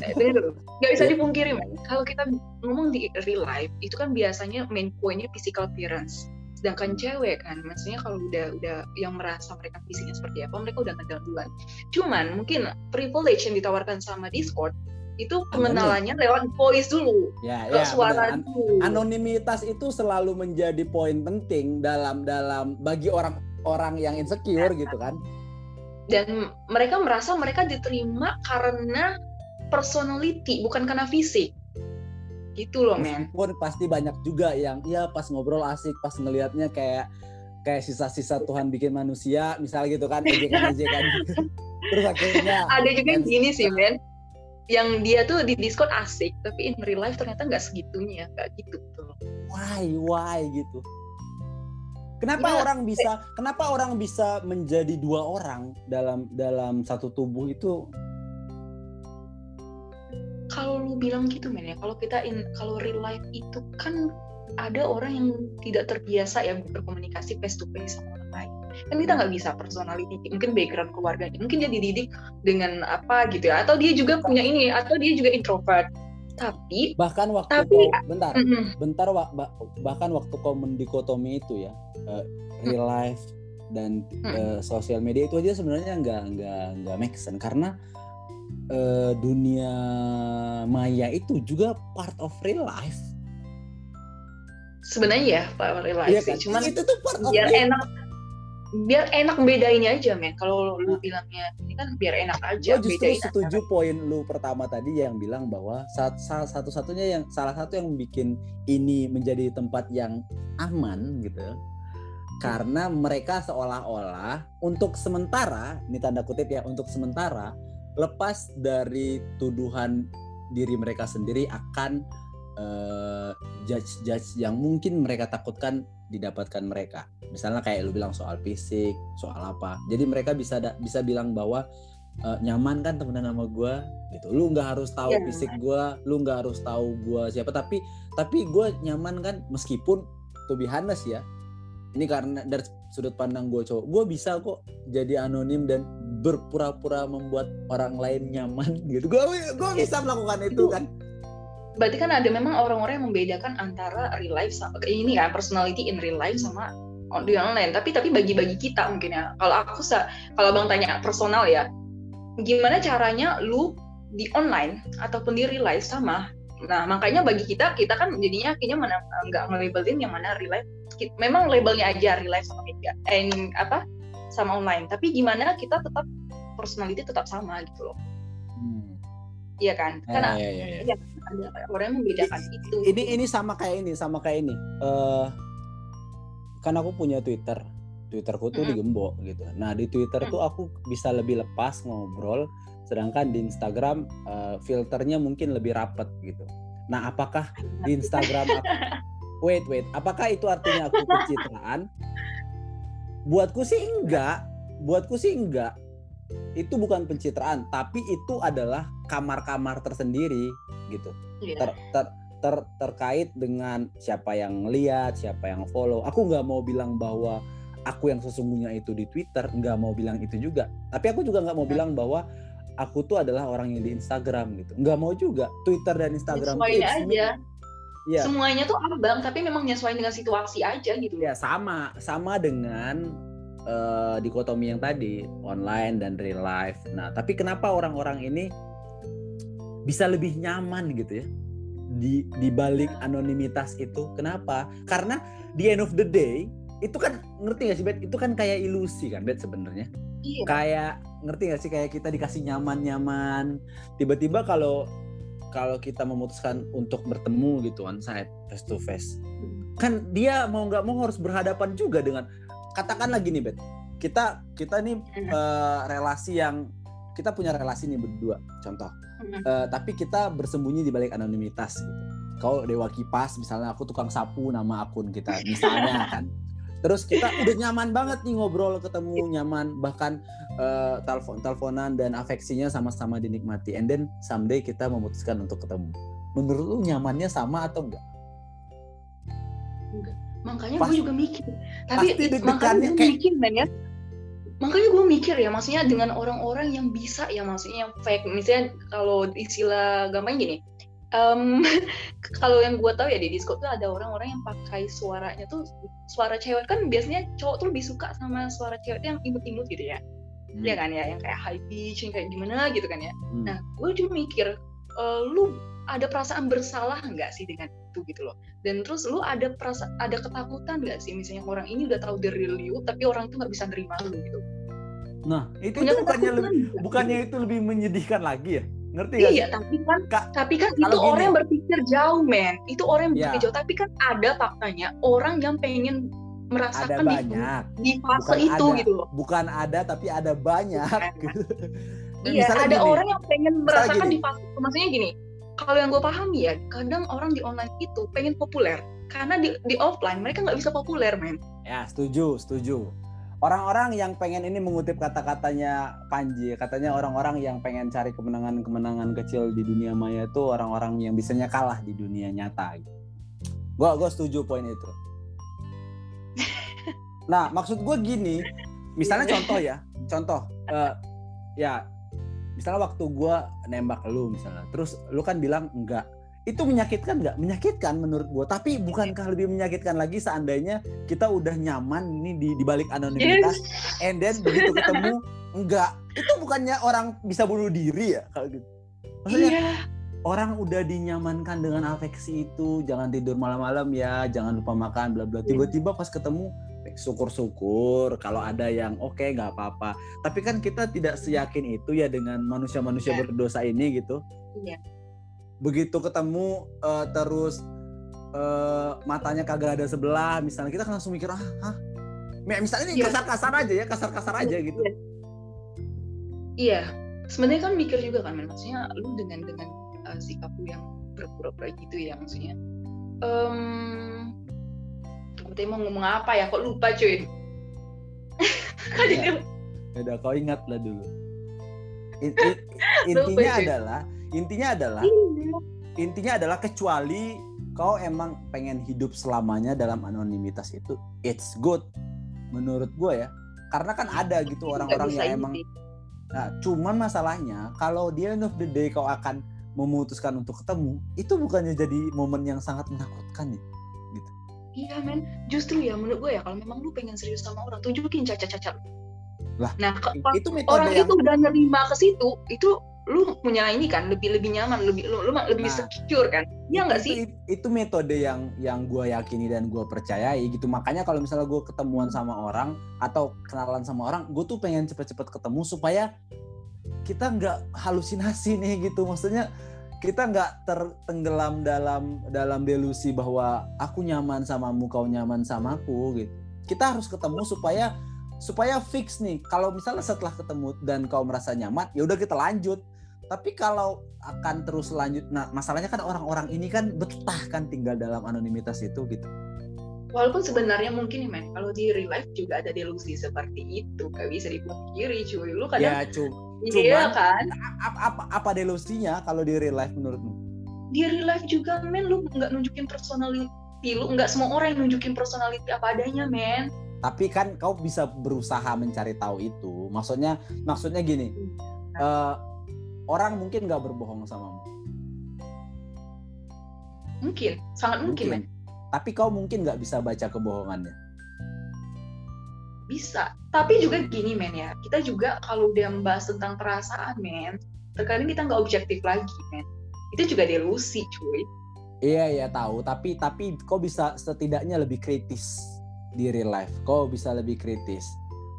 Eh, dengar dulu nggak bisa Ya. dipungkiri men. Kalau kita ngomong di real life itu kan biasanya main poinnya physical appearance. Sedangkan cewek kan maksudnya kalau udah udah yang merasa mereka fisiknya seperti apa mereka udah ngedal duluan. Cuman mungkin privilege yang ditawarkan sama Discord itu pengenalannya lewat voice dulu Ya, ya. suara benar. An- dulu Anonimitas itu selalu menjadi poin penting dalam dalam bagi orang-orang yang insecure gitu kan. dan mereka merasa mereka diterima karena personality bukan karena fisik gitu loh men Meskipun pasti banyak juga yang ya pas ngobrol asik, pas ngelihatnya kayak kayak sisa-sisa Tuhan bikin manusia misalnya gitu kan ejekan-ejekan terus akhirnya ada juga yang gini sih men yang dia tuh di Discord asik tapi in real life ternyata nggak segitunya nggak gitu tuh. Why why gitu? Kenapa Ya, orang bisa kenapa orang bisa menjadi dua orang dalam dalam satu tubuh itu? Kalau lu bilang gitu men ya kalau kita in kalau real life itu kan ada orang yang tidak terbiasa ya berkomunikasi face to face sama orang kan kita nggak bisa personality mungkin background keluarganya mungkin dia dididik dengan apa gitu ya atau dia juga punya ini atau dia juga introvert. Tapi bahkan waktu Tapi- kau bentar mm-mm, bentar wa- ba- bahkan waktu kau mendikotomi itu ya eh, real life dan eh, sosial media itu aja sebenarnya nggak nggak nggak make sense. Karena eh, dunia maya itu juga part of real life. Sebenarnya ya pak real life Iya sih kan? cuman itu tuh part of biar real enak biar enak bedainnya aja men kalau lu Nah. bilangnya ini kan biar enak aja Gue justru bedain setuju poin lu pertama tadi yang bilang bahwa saat salah satu-satunya yang salah satu yang bikin ini menjadi tempat yang aman gitu karena mereka seolah-olah untuk sementara ini tanda kutip ya untuk sementara lepas dari tuduhan diri mereka sendiri akan eh, judge-judge yang mungkin mereka takutkan didapatkan mereka. Misalnya kayak lu bilang soal fisik soal apa. Jadi mereka bisa da- bisa bilang bahwa eh, nyaman kan temenan sama gue gitu. Lu nggak harus tahu Iya. fisik gue lu nggak harus tahu gue siapa. Tapi tapi gue nyaman kan meskipun to be honest ya ini karena dari sudut pandang gue cowok. Gue bisa kok jadi anonim dan berpura-pura membuat orang lain nyaman gitu. Gue gue bisa melakukan itu kan berarti kan ada memang orang-orang yang membedakan antara real life sama ini ya personality in real life sama di online. Tapi tapi bagi-bagi kita mungkin ya. Kalau aku kalau bang tanya personal ya gimana caranya lu di online ataupun di real life sama? Nah makanya bagi kita kita kan jadinya kayaknya mana nggak nge-labelin yang mana real life. Memang labelnya aja real life sama media ini apa sama online. Tapi gimana kita tetap personality tetap sama gitu loh. Iya kan? Ya, karena ya, ya, ya. Iya, ada orang membedakan itu. ini ini sama kayak ini sama kayak ini. Eh kan aku punya Twitter. Twitterku tuh Mm-mm. digembok gitu. Nah di Twitter tuh aku bisa lebih lepas ngobrol sedangkan di Instagram eh, filternya mungkin lebih rapet gitu. Nah apakah di Instagram aku, wait wait. Apakah itu artinya aku pencitraan buatku sih enggak. Buatku sih enggak itu bukan pencitraan tapi itu adalah kamar-kamar tersendiri gitu Iya. ter, ter- ter- terkait dengan siapa yang lihat, siapa yang follow. Aku nggak mau bilang bahwa aku yang sesungguhnya itu di Twitter, nggak mau bilang itu juga. Tapi aku juga nggak mau Hmm. bilang bahwa aku tuh adalah orang yang di Instagram gitu. Nggak mau juga. Twitter dan Instagram me. aja. Iya. Semuanya tuh abang, tapi memang nyesuaiin dengan situasi aja gitu. Ya sama, sama dengan eh, dikotomi yang tadi online dan real life. Nah, tapi kenapa orang-orang ini bisa lebih nyaman gitu ya di di balik anonimitas itu? Kenapa? Karena di end of the day itu kan ngerti gak sih Bet? Itu kan kayak ilusi kan Bet sebenarnya. Iya. Kayak ngerti gak sih kayak kita dikasih nyaman-nyaman. Tiba-tiba kalau kalau kita memutuskan untuk bertemu gitu on site face to face kan dia mau nggak mau harus berhadapan juga dengan katakanlah gini bet kita kita nih Mhm. eh, relasi yang kita punya relasi nih berdua contoh. Eh, tapi kita bersembunyi di balik anonimitas gitu. Kau dewa kipas misalnya aku tukang sapu nama akun kita misalnya kan. Terus kita udah nyaman banget nih ngobrol ketemu nyaman. Bahkan eh, telepon teleponan dan afeksinya sama-sama dinikmati. And then someday kita memutuskan untuk ketemu. Menurut lu nyamannya sama atau enggak Makanya gue juga mikir. Tapi pasti makanya gue kayak- mikir men ya. Makanya gue mikir ya, maksudnya dengan orang-orang yang bisa ya, maksudnya yang fake. Misalnya kalau istilah gampang gini, em, kalau yang gue tahu ya di Discord tuh ada orang-orang yang pakai suaranya tuh suara cewek kan biasanya cowok tuh lebih suka sama suara cewek yang imut-imut gitu ya, Hmm. ya kan ya, yang kayak high pitch, yang kayak gimana gitu kan ya. Hmm. Nah, gue juga mikir, eh, lu ada perasaan bersalah nggak sih dengan itu gitu loh? Dan terus lu ada perasa ada ketakutan nggak sih misalnya orang ini udah tahu real you, tapi orang tuh nggak bisa nerima lu gitu? Nah, itu, itu bukannya lebih bukannya itu lebih menyedihkan lagi ya? Ngerti gak Iya, tapi kan, Kak, tapi kan itu gini- orang yang berpikir jauh, men. Itu orang yang berpikir Ya. jauh. Tapi kan ada faktanya orang yang pengen merasakan ada di- banyak di, fase Bukan itu ada. gitu loh. bukan ada tapi ada banyak Iya, Misalnya ada gini, orang yang pengen merasakan gini. di fase itu. Maksudnya gini, kalau yang gue pahami ya, kadang orang di online itu pengen populer. Karena di, di offline mereka nggak bisa populer, men. Ya, setuju, setuju. Orang-orang yang pengen ini mengutip kata-katanya Panji, katanya orang-orang yang pengen cari kemenangan-kemenangan kecil di dunia maya itu orang-orang yang bisanya kalah di dunia nyata. Gua gua setuju poin itu. Nah, maksud gue gini, misalnya contoh ya, contoh, eh, ya, misalnya waktu gue nembak lu misalnya, terus lu kan bilang enggak, itu menyakitkan nggak? Menyakitkan menurut gue, tapi bukankah lebih menyakitkan lagi seandainya kita udah nyaman ini di, di balik anonimitas, and then begitu ketemu enggak, itu bukannya orang bisa bunuh diri ya kalau gitu? Maksudnya Iya. orang udah dinyamankan dengan afeksi itu jangan tidur malam-malam ya jangan lupa makan bla bla Iya. tiba-tiba pas ketemu syukur-syukur kalau ada yang oke nggak apa-apa tapi kan kita tidak seyakin itu ya dengan manusia-manusia Iya. berdosa ini gitu Iya. begitu ketemu eh, terus eh, matanya kagak ada sebelah misalnya kita kan langsung mikir ah hah Mi- misalnya ini Iya. kasar-kasar aja ya kasar-kasar aja gitu Iya. Sebenarnya kan mikir juga kan. Maksudnya lu dengan dengan uh, sikap lu yang berpura-pura gitu ya, maksudnya. Em, tadi mau ngomong apa ya? Kok lupa cuy? Iya. jadi Udah kau ingat lah dulu. In- in- intinya Lupa, adalah intinya adalah intinya adalah kecuali kau emang pengen hidup selamanya dalam anonimitas itu it's good menurut gue ya karena kan ada gitu Nggak orang-orang yang ini emang nah cuman masalahnya kalau di end of the day kau akan memutuskan untuk ketemu itu bukannya jadi momen yang sangat menakutkan ya Iya men, justru ya menurut gue ya kalau memang lu pengen serius sama orang tunjukin cacat-cacat. Lah, nah ke- itu orang yang itu udah nerima ke situ, itu lu punya ini kan lebih lebih nyaman, lebih lu, lu lebih Nah, secure kan? Iya nggak sih? itu, itu metode yang yang gue yakini dan gue percayai gitu makanya kalau misalnya gue ketemuan sama orang atau kenalan sama orang gue tuh pengen cepet-cepet ketemu supaya kita nggak halusinasi nih gitu maksudnya kita nggak tertenggelam dalam dalam delusi bahwa aku nyaman samamu kau nyaman samaku gitu. Kita harus ketemu supaya supaya fix nih. Kalau misalnya setelah ketemu dan kau merasa nyaman ya udah kita lanjut. Tapi kalau akan terus lanjut nah masalahnya kan orang-orang ini kan betah kan tinggal dalam anonimitas itu gitu Walaupun sebenarnya mungkin nih men, kalau di real life juga ada delusi seperti itu, gak bisa dipungkiri cuy. Lu kadang ya cu iya cuman- kan? apa, apa apa delusinya kalau di real life menurutmu Di real life juga men, lu nggak nunjukin personality lu, nggak semua orang yang nunjukin personality apa adanya men. tapi kan kau bisa berusaha mencari tahu itu maksudnya maksudnya gini eh, orang mungkin nggak berbohong samamu Mungkin, sangat mungkin, men. Tapi kau mungkin nggak bisa baca kebohongannya Bisa. Tapi juga gini men ya, kita juga kalau udah membahas tentang perasaan men, terkadang kita nggak objektif lagi men. Itu juga delusi cuy. iya iya tahu tapi tapi kau bisa setidaknya lebih kritis di real life kau bisa lebih kritis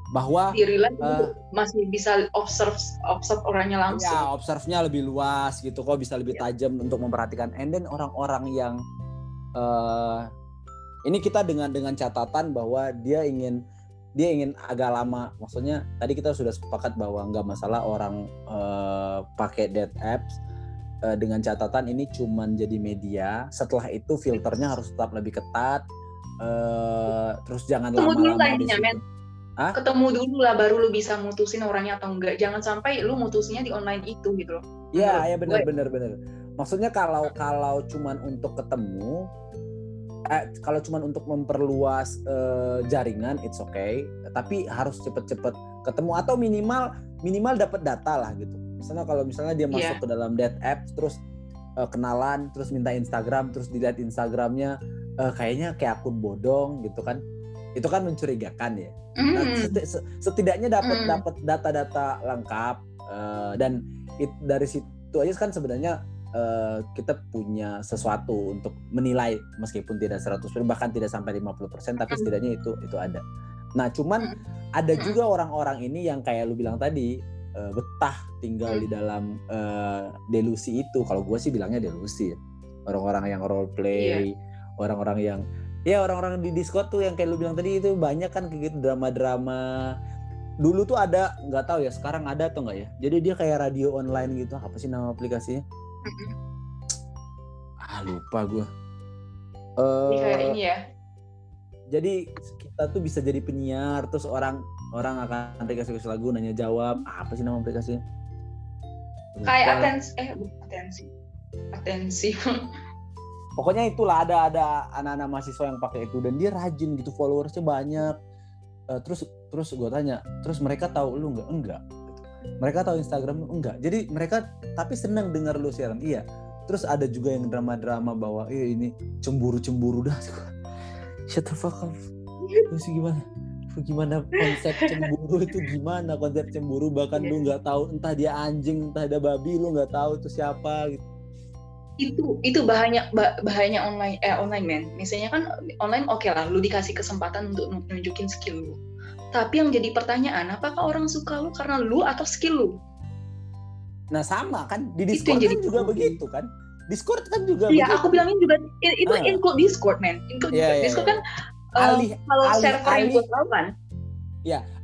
bahwa Di real life lu masih bisa observe observe orangnya langsung. Ya, observe-nya lebih luas gitu. Kok bisa lebih Iya. tajam untuk memperhatikan. And then orang-orang yang eh ini kita dengan dengan catatan bahwa dia ingin dia ingin agak lama. Maksudnya tadi kita sudah sepakat bahwa nggak masalah orang eh, pakai date apps eh, dengan catatan ini cuman jadi media. Setelah itu filternya harus tetap lebih ketat. eh terus jangan lama-lama men. Ketemu dulu lah baru lu bisa mutusin orangnya atau enggak. Jangan sampai lu mutusinnya di online itu gitu loh. Iya, ya benar benar benar. Maksudnya kalau kalau cuman untuk ketemu eh, kalau cuman untuk memperluas eh, jaringan it's okay, tapi harus cepet-cepet ketemu atau minimal minimal dapat data lah gitu. Misalnya kalau misalnya dia masuk Iya. ke dalam date app terus eh, kenalan, terus minta Instagram, terus dilihat Instagramnya eh, kayaknya kayak akun bodong gitu kan. Itu kan mencurigakan ya. Nah, Hmm. seti- se- setidaknya dapat Hmm. dapat data-data lengkap eh, dan it- dari situ aja kan sebenarnya eh, kita punya sesuatu untuk menilai meskipun tidak 100% bahkan tidak sampai 50% tapi Hmm. setidaknya itu itu ada. Nah, cuman Hmm. ada Hmm. juga orang-orang ini yang kayak lu bilang tadi eh, betah tinggal di dalam eh, delusi itu. Kalau gue sih bilangnya delusi. Orang-orang yang role Iya. play, orang-orang yang ya orang-orang di Discord tuh yang kayak lu bilang tadi itu banyak kan kayak gitu drama-drama dulu tuh ada nggak tahu ya sekarang ada atau enggak ya jadi dia kayak radio online gitu apa sih nama aplikasinya ah lupa gue Ini kayak Eh, ini ya. jadi kita tuh bisa jadi penyiar terus orang orang akan dikasih kasih lagu nanya jawab apa sih nama aplikasinya Lupa Kayak atensi eh atensi. Atensi. pokoknya itulah ada ada anak-anak mahasiswa yang pakai itu dan dia rajin gitu followersnya banyak Eh, terus terus gue tanya terus mereka tahu lu nggak enggak mereka tahu Instagram enggak. Jadi mereka tapi seneng dengar lu siaran. Iya. Terus ada juga yang drama-drama bahwa eh ini cemburu-cemburu dah. Shut the fuck up. Terus gimana? Gimana konsep cemburu itu gimana? Konsep cemburu bahkan lu nggak tahu entah dia anjing entah ada babi lu nggak tahu itu siapa gitu. Itu itu bahayanya bah- bahayanya online eh online men. Misalnya kan online oke lah lu dikasih kesempatan untuk nunjukin skill lu tapi yang jadi pertanyaan apakah orang suka lu karena lu atau skill lu Nah sama kan di Discord yang jadi kan juga problem. begitu kan. Discord kan juga Iya, aku bilangin juga itu Ah. include Discord, man. Include Iya, iya, Discord iya. kan eh, alih kalau alih- server yang alih. gue tahu kan,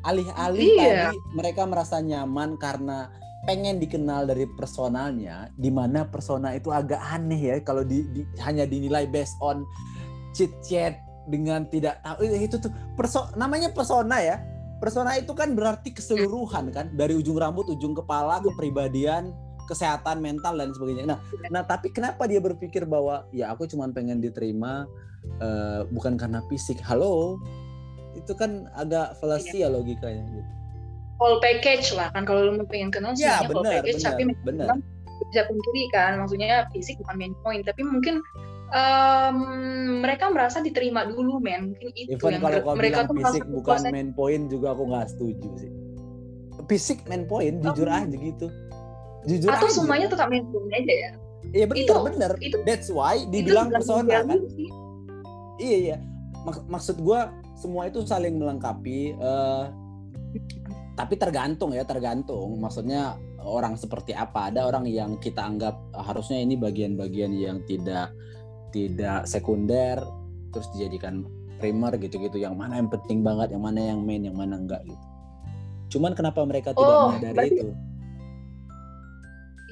alih-alih Iya. tadi mereka merasa nyaman karena pengen dikenal dari personalnya, di mana persona itu agak aneh ya kalau di, di- hanya dinilai based on chit chat dengan tidak tahu eh, itu tuh perso namanya persona ya. Persona itu kan berarti keseluruhan kan dari ujung rambut, ujung kepala, kepribadian, kesehatan mental dan sebagainya. Nah, nah tapi kenapa dia berpikir bahwa ya aku cuma pengen diterima eh, bukan karena fisik. Halo, itu kan agak fallacy ya logikanya gitu. whole package lah kan kalau lu mau pengen kenal Ya semuanya whole package tapi benar, benar. memang bisa pungkiri kan maksudnya fisik bukan main point tapi mungkin em, mereka merasa diterima dulu men mungkin itu Even yang kalau kau mereka bilang tuh fisik bukan main point juga aku nggak setuju sih. Fisik main point, jujur Oh. aja gitu. Jujur atau aja. semuanya tetap main point aja ya Iya benar, itu- benar. itu That's why Itu dibilang bukan persona kan. sih. Iya iya. Mak- maksud gua semua itu saling melengkapi. eh, tapi tergantung ya, tergantung. Maksudnya orang seperti apa. Ada orang yang kita anggap harusnya ini bagian-bagian yang tidak tidak sekunder, terus dijadikan primer gitu-gitu. Yang mana yang penting banget, yang mana yang main, yang mana enggak gitu. Cuman kenapa mereka tidak Oh, menyadari berarti- itu?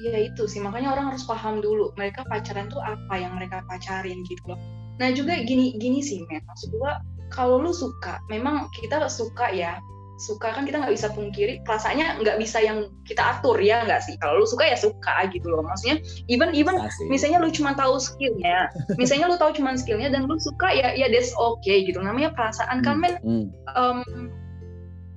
Ya itu sih, makanya orang harus paham dulu mereka pacaran tuh apa yang mereka pacarin gitu loh. Nah juga gini gini sih men, maksud gua kalau lu suka, memang kita suka ya, suka kan kita nggak bisa pungkiri, perasaannya nggak bisa yang kita atur ya nggak sih. Kalau lu suka ya suka gitu loh, maksudnya even even Asik. misalnya lu cuma tahu skillnya, misalnya lu tahu cuma skillnya dan lu suka ya ya that's okay gitu. Namanya perasaan kan men Hmm, em,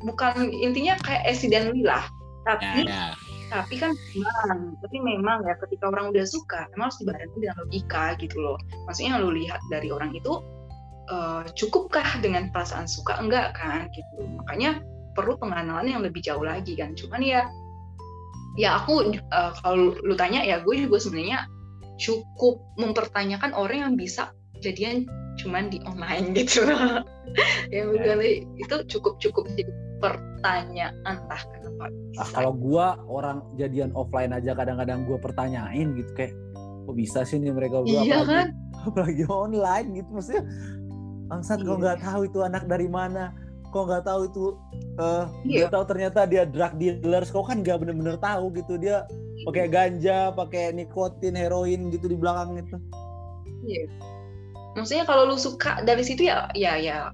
bukan intinya kayak accidentally lah, tapi ya, ya. tapi kan memang tapi memang ya ketika orang udah suka memang harus dibarengi dengan logika gitu loh maksudnya yang lu lihat dari orang itu eh, cukupkah dengan perasaan suka enggak kan gitu makanya perlu pengenalan yang lebih jauh lagi kan. Cuman ya ya aku eh, kalau lu tanya ya gue juga sebenarnya cukup mempertanyakan orang yang bisa jadian cuman di online gitu. Ya bukan itu cukup cukup jadi pertanyaan entah kenapa Ah, bisa kalau gua orang jadian offline aja kadang-kadang gua pertanyain gitu kayak kok bisa sih nih mereka berdua? Iya apalagi, kan? apalagi online gitu maksudnya bangsat kok Iya. nggak tahu itu anak dari mana kok nggak tahu itu eh Iya. tahu ternyata dia drug dealers kok kan nggak bener-bener tahu gitu dia pakai ganja pakai nikotin heroin gitu di belakang itu Iya. Maksudnya kalau lu suka dari situ ya ya ya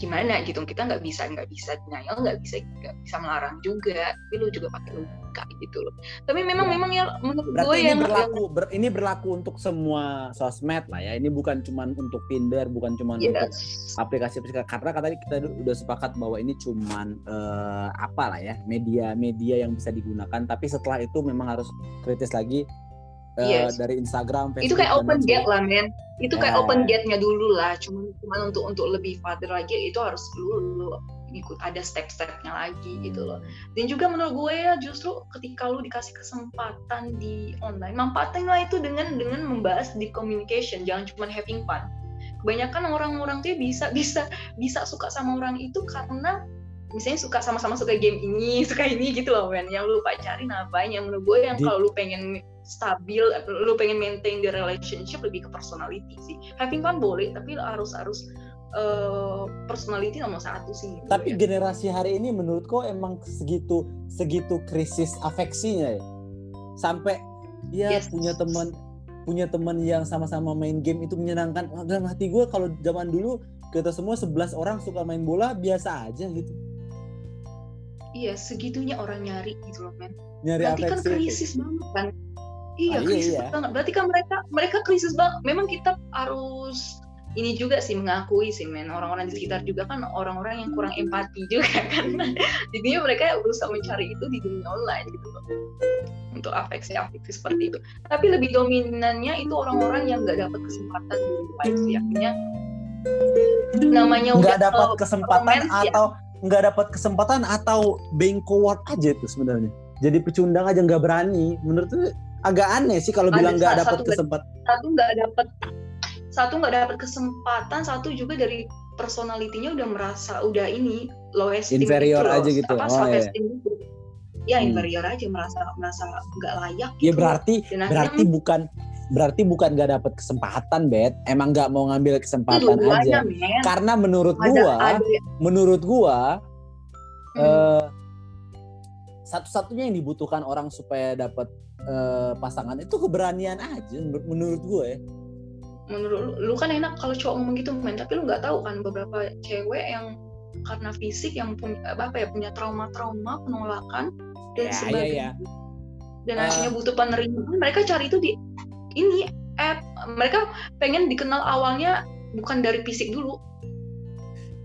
gimana gitu. Kita nggak bisa nggak bisa denial nggak bisa nggak bisa melarang juga. Tapi lu juga pakai logika gitu loh. Tapi memang Ya. memang ya menurut berarti gue ini yang, yang berlaku ber- ini berlaku untuk semua sosmed lah ya. Ini bukan cuman untuk Tinder bukan cuman untuk yes. aplikasi aplikasi karena tadi kita udah sepakat bahwa ini cuman eh, apa lah ya media-media yang bisa digunakan. Tapi setelah itu memang harus kritis lagi eh, Yes. dari Instagram itu Facebook kayak dan open gate lah men. Itu kayak Ya. open gate-nya dulu lah. Cuman cuman untuk untuk lebih further lagi itu harus lu, lu ikut ada step-stepnya lagi sebagainya. gitu loh. Dan juga menurut gue ya justru ketika lu dikasih kesempatan di online manfaatinlah itu dengan dengan membahas di communication. Jangan cuma having fun. Kebanyakan orang-orang tuh bisa bisa bisa suka sama orang itu karena misalnya suka sama-sama suka game ini suka ini gitu loh men. Yang lu pacarin apa yang menurut gue yang kalau lu pengen stabil lu pengen maintain the relationship lebih ke personality sih having fun boleh tapi harus harus eh, personality nomor satu sih gitu Tapi ya. generasi hari ini menurutku emang segitu segitu krisis afeksinya ya. Sampai ya Yes. punya teman punya teman yang sama-sama main game itu menyenangkan. Dalam hati gue kalau zaman dulu kita semua 11 orang suka main bola biasa aja gitu. iya segitunya orang nyari gitu loh men Nyari berarti kan krisis banget kan iya Ah, iya, krisis iya. banget berarti kan mereka mereka krisis banget memang kita harus ini juga sih mengakui sih men orang-orang di sekitar juga kan orang-orang yang kurang empati juga kan jadinya mereka berusaha mencari itu di dunia online gitu loh untuk afeksi afeksi seperti itu tapi lebih dominannya itu orang-orang yang nggak dapat kesempatan di live sih akhirnya namanya nggak dapat ke kesempatan romance ya. atau nggak dapat kesempatan atau being coward aja itu sebenarnya. Jadi pecundang aja nggak berani. Menurut agak aneh sih kalau bilang nggak dapat kesempatan. satu nggak dapat satu nggak dapat kesempatan satu juga dari personalitinya udah merasa udah ini low esteem Inferior gitu aja gitu. apa Oh, self iya. gitu ya Hmm. inferior aja merasa merasa nggak layak Ya gitu. berarti Dan akhirnya berarti bukan berarti bukan nggak dapat kesempatan, Bet. Emang nggak mau ngambil kesempatan aja. men Karena menurut ada gua, ada menurut gua Hmm. eh, satu-satunya yang dibutuhkan orang supaya dapat eh, pasangan itu keberanian aja menur- menurut gua ya. menurut lu, lu kan enak kalau cowok ngomong gitu men. Tapi lu nggak tahu kan beberapa cewek yang karena fisik yang punya apa ya punya trauma-trauma penolakan dan Ya, sebagainya. iya, dan Ah. akhirnya butuh penerimaan mereka cari itu di ini app. Mereka pengen dikenal awalnya bukan dari fisik dulu.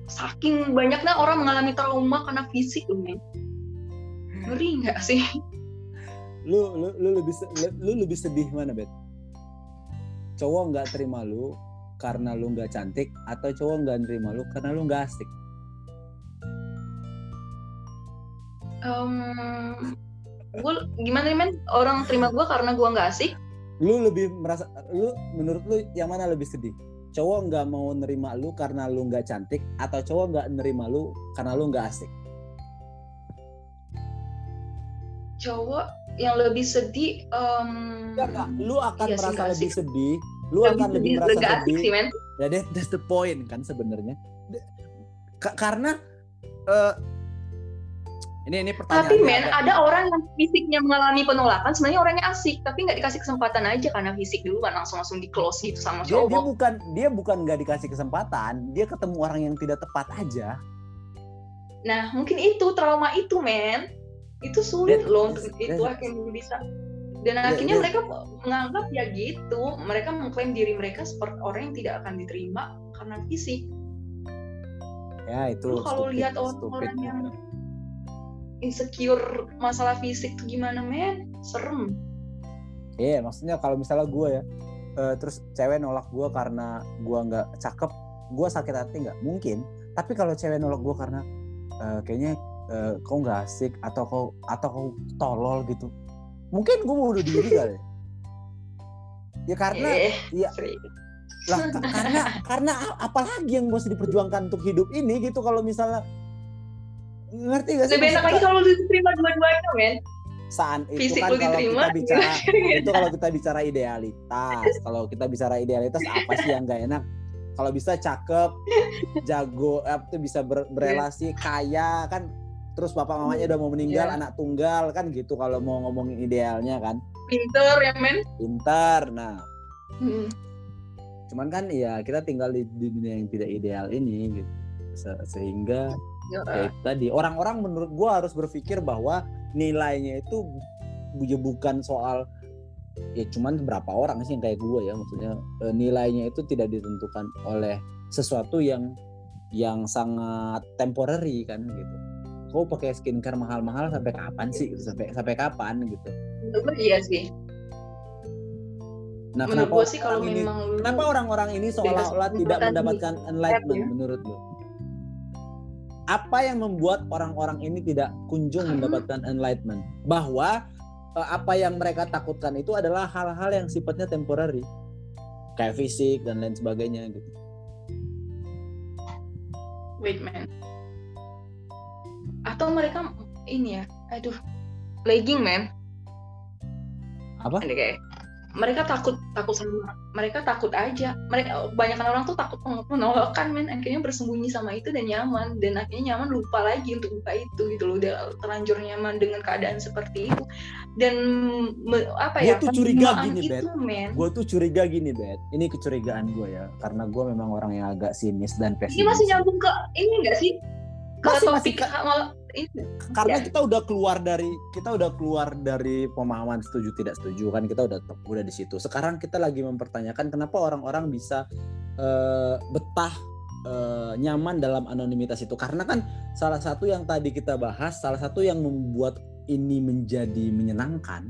Saking banyaknya orang mengalami trauma karena fisik men ngeri nggak sih? Lu lu lu lebih lu, lu lebih sedih mana bet? Cowok nggak terima lu karena lu nggak cantik atau cowok nggak terima lu karena lu nggak asik? Gue gimana nih men? Orang terima gue karena gue nggak asik? Lu lebih merasa lu menurut lu yang mana lebih sedih? Cowok nggak mau nerima lu karena lu nggak cantik atau cowok nggak nerima lu karena lu nggak asik cowok yang lebih sedih em, Enggak, enggak. lu akan Iya sih, merasa nggak lebih asik. sedih lu lebih akan lebih merasa asik sedih sih Ya, that- that's the point kan sebenarnya. Karena eh, ini ini pertanyaan. Tapi men, ada orang yang fisiknya mengalami penolakan, sebenarnya orangnya asik, tapi nggak dikasih kesempatan aja karena fisik dulu kan langsung langsung di close gitu sama dia, dia cowok. bukan dia bukan nggak dikasih kesempatan, dia ketemu orang yang tidak tepat aja. Nah, mungkin itu trauma itu, men. Itu sulit That- loh untuk itu akhirnya bisa. Dan That- akhirnya that- mereka menganggap ya gitu, mereka mengklaim diri mereka seperti orang yang tidak akan diterima karena fisik. Ya itu. Lu kalau stupid, lihat orang-orang yang insecure masalah fisik tuh gimana, men? Serem. Iya, maksudnya kalau misalnya gue ya, eh, terus cewek nolak gue karena gue nggak cakep, gue sakit hati nggak? Mungkin. Tapi kalau cewek nolak gue karena eh, kayaknya eh, kau nggak asik atau kau atau kau tolol gitu, mungkin gue mau bunuh diri kali. Ya karena eh, serius. lah ka- karena karena apalagi yang mesti diperjuangkan untuk hidup ini gitu kalau misalnya ngerti gak sih Lebih enak lagi kalau diterima dua-duanya, men. saat itu Fisik kan kalau diterima, kita bicara gitu. itu kalau kita bicara idealitas kalau kita bicara idealitas apa sih yang gak enak kalau bisa cakep jago apa tuh bisa ber- berelasi kaya kan terus bapak mamanya udah mau meninggal Iya. anak tunggal kan gitu kalau mau ngomongin idealnya kan Pinter ya, men. pintar nah Hmm. cuman kan ya kita tinggal di, di dunia yang tidak ideal ini gitu Se- sehingga Ya, ya itu tadi orang-orang menurut gua harus berpikir bahwa nilainya itu ya bukan soal ya cuman berapa orang sih yang kayak gua ya maksudnya eh, nilainya itu tidak ditentukan oleh sesuatu yang yang sangat temporary kan gitu kau pakai skincare mahal-mahal sampai kapan sih gitu sampai sampai kapan gitu Menurut iya sih. nah Menurut kenapa sih kalau ini memang lu kenapa orang-orang ini seolah-olah tidak mendapatkan enlightenment ya. menurut lo apa yang membuat orang-orang ini tidak kunjung Hmm. mendapatkan enlightenment bahwa eh, apa yang mereka takutkan itu adalah hal-hal yang sifatnya temporary kayak fisik dan lain sebagainya gitu wait man. Atau mereka ini ya aduh legging men. Apa? Ini kayak mereka takut takut sama mereka takut aja. Mereka kebanyakan orang tuh takut menolakkan men. Akhirnya bersembunyi sama itu dan nyaman. Dan akhirnya nyaman lupa lagi untuk buka itu gitu loh. Udah terlanjur nyaman dengan keadaan seperti itu. Dan me- apa Gua ya tuh curiga gini, itu men. Gue tuh curiga gini, Bet. Ini kecurigaan gue ya, karena gue memang orang yang agak sinis dan pesimis. ini masih nyambung ke ini enggak sih Masih, masih, topik malah ini karena Ya. kita udah keluar dari kita udah keluar dari pemahaman setuju tidak setuju kan kita udah udah di situ. Sekarang kita lagi mempertanyakan kenapa orang-orang bisa eh, betah eh, nyaman dalam anonimitas itu karena kan salah satu yang tadi kita bahas, salah satu yang membuat ini menjadi menyenangkan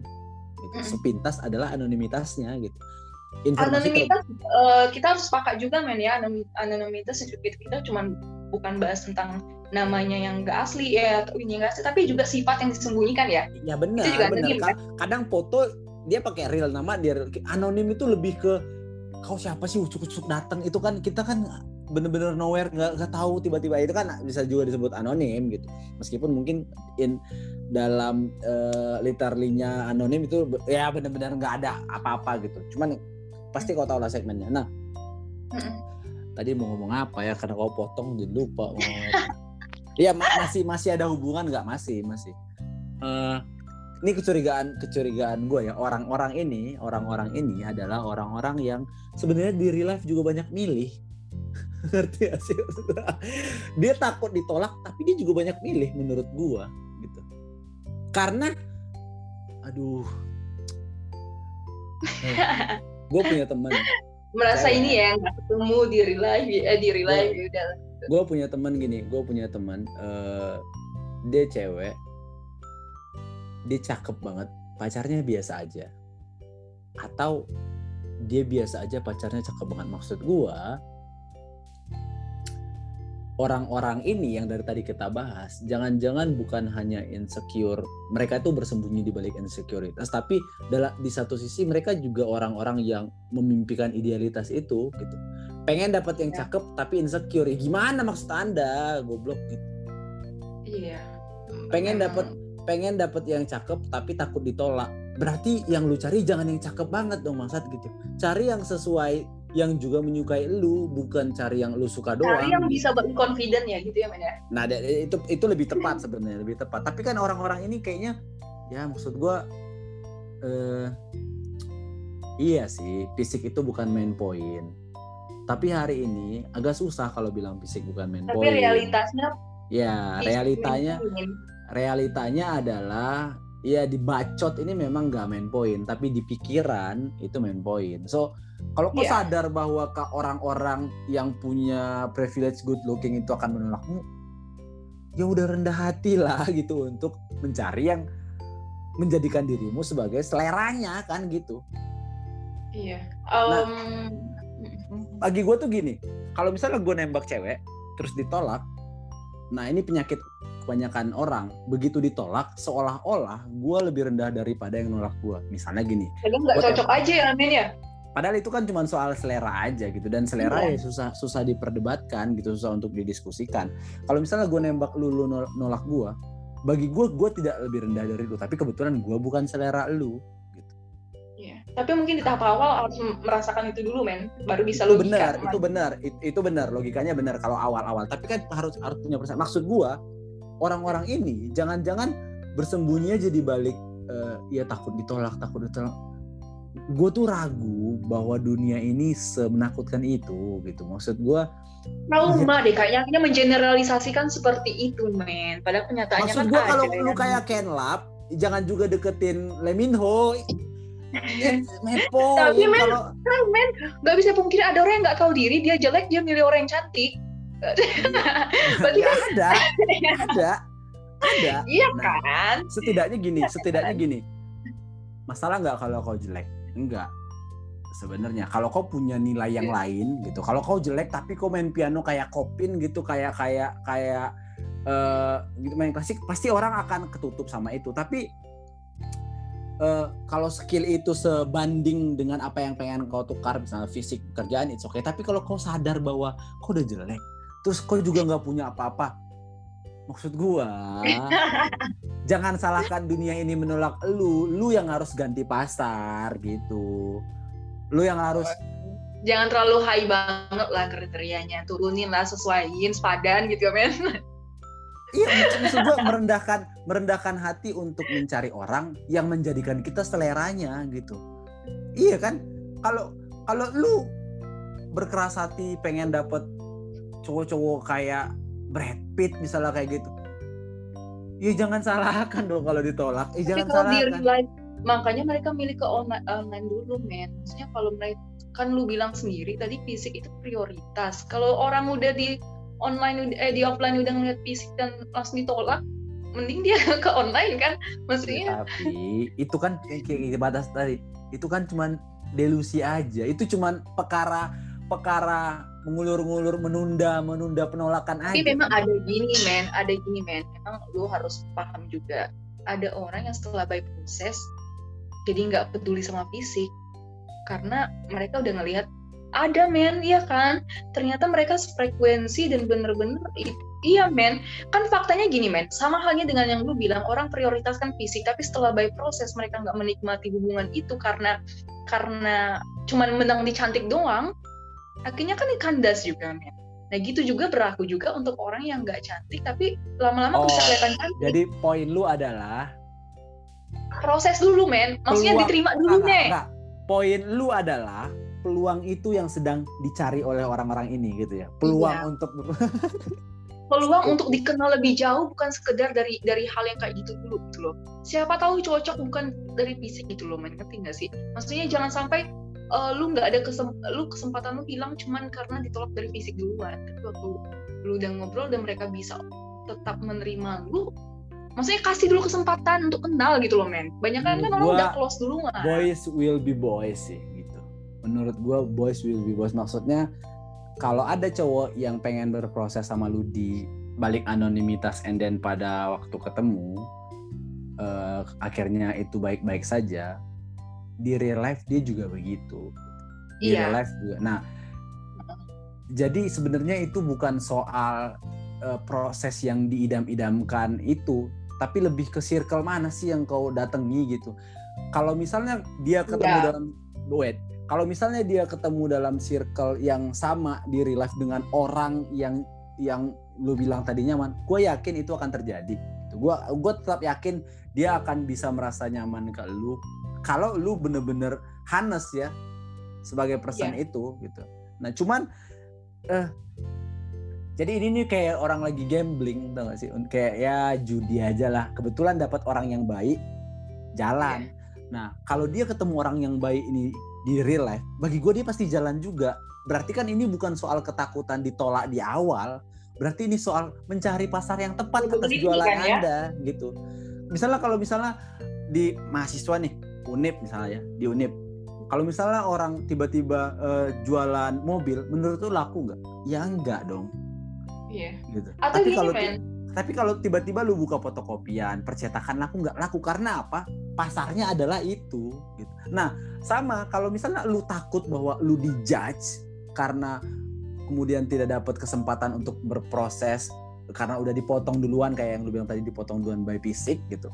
gitu, Mm. sepintas adalah anonimitasnya gitu. Informasi ter- anonimitas eh, kita harus sepakat juga men ya anonim- anonimitas itu kita, kita cuma bukan bahas tentang namanya yang enggak asli ya atau ini enggak asli tapi juga sifat yang disembunyikan ya. Ya benar, Itu juga benar. anonim, Ka- Kadang foto dia pakai real nama, dia anonim itu lebih ke kau siapa sih? Ucuk-ucuk datang itu kan kita kan bener-bener nowhere nggak nggak tahu tiba-tiba. Itu kan bisa juga disebut anonim gitu. Meskipun mungkin in dalam uh, literally-nya anonim itu ya bener-bener nggak ada apa-apa gitu. Cuman pasti kau tahu lah segmennya. Nah Mm-mm. tadi mau ngomong apa ya? Karena kau potong jadi lupa mau. Iya ma- masih masih ada hubungan nggak masih masih. Eh, ini kecurigaan kecurigaan gue ya orang-orang ini orang-orang ini adalah orang-orang yang sebenarnya di real life juga banyak milih. Ngerti gak sih? Dia takut ditolak tapi dia juga banyak milih menurut gua gitu. Karena aduh. gue punya teman merasa ini ya nggak ketemu di real life eh di real life ya udah gue punya teman gini gue punya teman eh, dia cewek. Dia cakep banget pacarnya biasa aja. Atau dia biasa aja pacarnya cakep banget. Maksud gue orang-orang ini yang dari tadi kita bahas jangan-jangan bukan hanya insecure mereka itu bersembunyi di balik insekuritas tapi dalam di satu sisi mereka juga orang-orang yang memimpikan idealitas itu gitu pengen dapat yang Ya. cakep tapi insecure. Ya gimana maksud anda? Goblok gitu. Iya. Pengen dapat pengen dapat yang cakep tapi takut ditolak. Berarti yang lu cari jangan yang cakep banget dong maksud gitu. Cari yang sesuai yang juga menyukai lu bukan cari yang lu suka doang. cari yang bisa buat confident ya gitu ya men ya? Nah, itu itu lebih tepat sebenarnya, lebih tepat. Tapi kan orang-orang ini kayaknya ya maksud gua eh iya sih, fisik itu bukan main point. Tapi hari ini agak susah kalau bilang fisik bukan main tapi point. realitasnya Ya, realitanya realitanya adalah ya di bacot ini memang gak main point, tapi di pikiran itu main point. So, kalau kau Iya. sadar bahwa ke orang-orang yang punya privilege good looking itu akan menolakmu, ya udah rendah hati lah gitu untuk mencari yang menjadikan dirimu sebagai seleranya kan gitu. iya Nah. Bagi gue tuh gini, kalau misalnya gue nembak cewek terus ditolak, nah ini penyakit kebanyakan orang begitu ditolak seolah-olah gue lebih rendah daripada yang nolak gue. Misalnya gini, kadang nggak Buat cocok aja ya men ya Padahal itu kan cuma soal selera aja gitu dan selera Iya. ya susah susah diperdebatkan gitu susah untuk didiskusikan. Kalau misalnya gue nembak lu lu nol- nolak gue, bagi gue gue tidak lebih rendah dari lu tapi kebetulan gue bukan selera lu. Tapi mungkin di tahap awal harus merasakan itu dulu men, baru bisa itu logika. benar, itu benar, it- itu benar logikanya benar kalau awal-awal. Tapi kan harus harus punya persen. Maksud gue orang-orang ini jangan-jangan bersembunyi aja di balik eh, ya takut ditolak takut ditolak. Gue tuh ragu bahwa dunia ini semenakutkan itu gitu. Maksud gue Trauma deh kayaknya akhirnya mengeneralisasikan seperti itu men. Padahal kenyataannya Maksud kan gua ada kalau ya. lu kayak Ken Lap, jangan juga deketin Leminho. Mepo. Tapi, men, kalau Kan, men, nggak bisa pungkiri ada orang yang nggak tahu diri, dia jelek, dia milih orang yang cantik. Berarti ya kan ada, ada, ada. iya Nah, kan? setidaknya gini, setidaknya gini. Masalah nggak kalau kau jelek? Enggak. Sebenarnya kalau kau punya nilai yang Iya. lain gitu. Kalau kau jelek tapi kau main piano kayak Kopin gitu, kayak kayak kayak eh gitu main klasik, pasti orang akan ketutup sama itu. Tapi eh, kalau skill itu sebanding dengan apa yang pengen kau tukar misalnya fisik pekerjaan itu oke tapi kalau kau sadar bahwa kau udah jelek terus kau juga nggak punya apa-apa maksud gua jangan salahkan dunia ini menolak lu. Lu yang harus ganti pasar gitu. Lu yang harus jangan terlalu high banget lah kriterianya. Turunin lah sesuaiin sepadan gitu ya men iya maksud, gua merendahkan merendahkan hati untuk mencari orang yang menjadikan kita seleranya gitu. Iya kan? Kalau kalau lu berkeras hati pengen dapet cowok-cowok kayak Brad Pitt misalnya kayak gitu ya jangan salahkan dong kalau ditolak. Eh, jangan kalau salahkan. life, makanya mereka milih ke online, online dulu men. Maksudnya kalau mereka kan lu bilang sendiri tadi fisik itu prioritas. Kalau orang udah di online eh di offline udah ngeliat fisik dan langsung ditolak mending dia ke online kan? Maksudnya tapi itu kan kayak batas tadi. Itu kan cuman delusi aja. Itu cuman perkara perkara mengulur-ngulur menunda menunda penolakan tapi aja. memang ada gini men. Ada gini men. Memang lu harus paham juga. Ada orang yang setelah by proses jadi nggak peduli sama fisik. Karena mereka udah ngelihat ada men. Iya kan? Ternyata mereka frekuensi dan bener-bener iya men. Kan faktanya gini men. Sama halnya dengan yang lu bilang orang prioritaskan fisik tapi setelah by proses mereka nggak menikmati hubungan itu karena karena cuman menang di cantik doang akhirnya kan kandas juga men. Nah gitu juga berlaku juga untuk orang yang nggak cantik tapi lama-lama bisa Oh, kelihatan cantik. jadi poin lu adalah proses dulu men. Maksudnya Peluang- diterima dulu Enggak, nih enggak. poin lu adalah peluang itu yang sedang dicari oleh orang-orang ini gitu ya. Peluang Iya. untuk peluang untuk dikenal lebih jauh bukan sekedar dari dari hal yang kayak gitu dulu gitu loh. Siapa tahu cocok bukan dari fisik gitu loh men. Ngerti nggak sih? Maksudnya jangan sampai eh, lu nggak ada kesem lu kesempatan lu hilang cuman karena ditolak dari fisik duluan. Tapi waktu lu udah ngobrol dan mereka bisa tetap menerima lu maksudnya kasih dulu kesempatan untuk kenal gitu loh men. Banyak kan kan orang udah close duluan. boys will be boys sih menurut gua boys will be boys. Maksudnya kalau ada cowok yang pengen berproses sama lu di balik anonimitas and then pada waktu ketemu eh, akhirnya itu baik-baik saja di real life dia juga begitu. Di real iya life juga. Nah jadi sebenarnya itu bukan soal eh, proses yang diidam-idamkan itu tapi lebih ke circle mana sih yang kau datangi gitu. Kalau misalnya dia ketemu Iya. dalam wait kalau misalnya dia ketemu dalam circle yang sama di real life dengan orang yang yang lu bilang tadi nyaman gue yakin itu akan terjadi. Gitu. gue gue tetap yakin dia akan bisa merasa nyaman ke lu. Kalau lu bener-bener hanes ya sebagai person itu gitu. Nah cuman eh jadi ini nih kayak orang lagi gambling tau gak sih? Kayak ya judi aja lah. Kebetulan dapat orang yang baik jalan. Nah kalau dia ketemu orang yang baik ini di real life bagi gue dia pasti jalan juga. Berarti kan ini bukan soal ketakutan ditolak di awal berarti ini soal mencari pasar yang tepat Betul, atas jualan kan ya. anda gitu. Misalnya kalau misalnya di mahasiswa nih unip misalnya ya di unip. Kalau misalnya orang tiba-tiba eh, jualan mobil menurut lu laku nggak? Ya enggak dong. Iya. Gitu. Atau tapi gini kalau tapi kalau tiba-tiba lu buka fotokopian percetakan laku nggak laku karena apa? Pasarnya adalah itu gitu. Nah sama kalau misalnya lu takut bahwa lu dijudge karena kemudian tidak dapat kesempatan untuk berproses karena udah dipotong duluan kayak yang lu bilang tadi dipotong duluan by fisik gitu.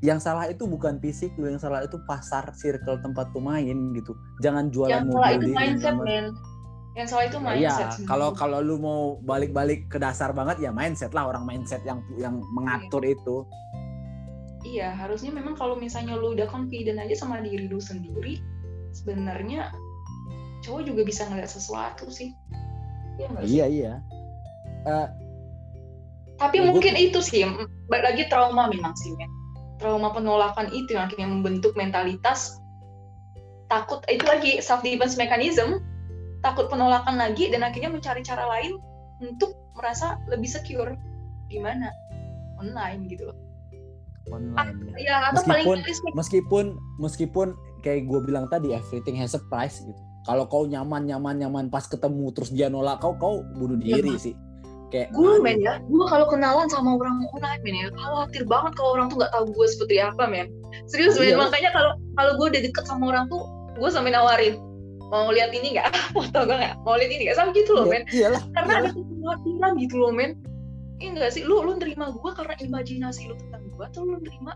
Yang salah itu bukan fisik lu yang salah itu pasar circle tempat lu main gitu. Jangan jualan yang mobil salah itu mindset men yang salah itu Ya, mindset Iya, kalau kalau lu mau balik-balik ke dasar banget ya mindset lah orang mindset yang yang mengatur itu. Iya, harusnya memang kalau misalnya lu udah confident aja sama diri lu sendiri, sebenarnya cowok juga bisa ngeliat sesuatu sih. Iya nggak sih? Iya iya. Eh, Tapi Ya, mungkin itu sih, balik lagi trauma memang sih, men. Trauma penolakan itu yang akhirnya membentuk mentalitas takut itu lagi self defense mechanism, takut penolakan lagi dan akhirnya mencari cara lain untuk merasa lebih secure gimana online gitu loh. online ya. Ya atau paling Meskipun- respect Meskipun meskipun kayak gue bilang tadi everything has a price gitu. Kalau kau nyaman nyaman nyaman pas ketemu terus dia nolak kau kau bunuh Iya, diri sih. Kayak gue men ya gue kalau kenalan sama orang online men ya khawatir banget kalau orang tuh nggak tahu gue seperti apa men serius men Iya. makanya kalau kalau gue udah deket sama orang tuh gue sampai nawarin mau lihat ini nggak? Foto gue nggak? Mau lihat ini nggak? Sama gitu loh iya, men. iyalah. karena iyalah. ada kekhawatiran gitu loh men. Iya enggak sih, lu lu nerima gue karena imajinasi lu tentang gue atau lu nerima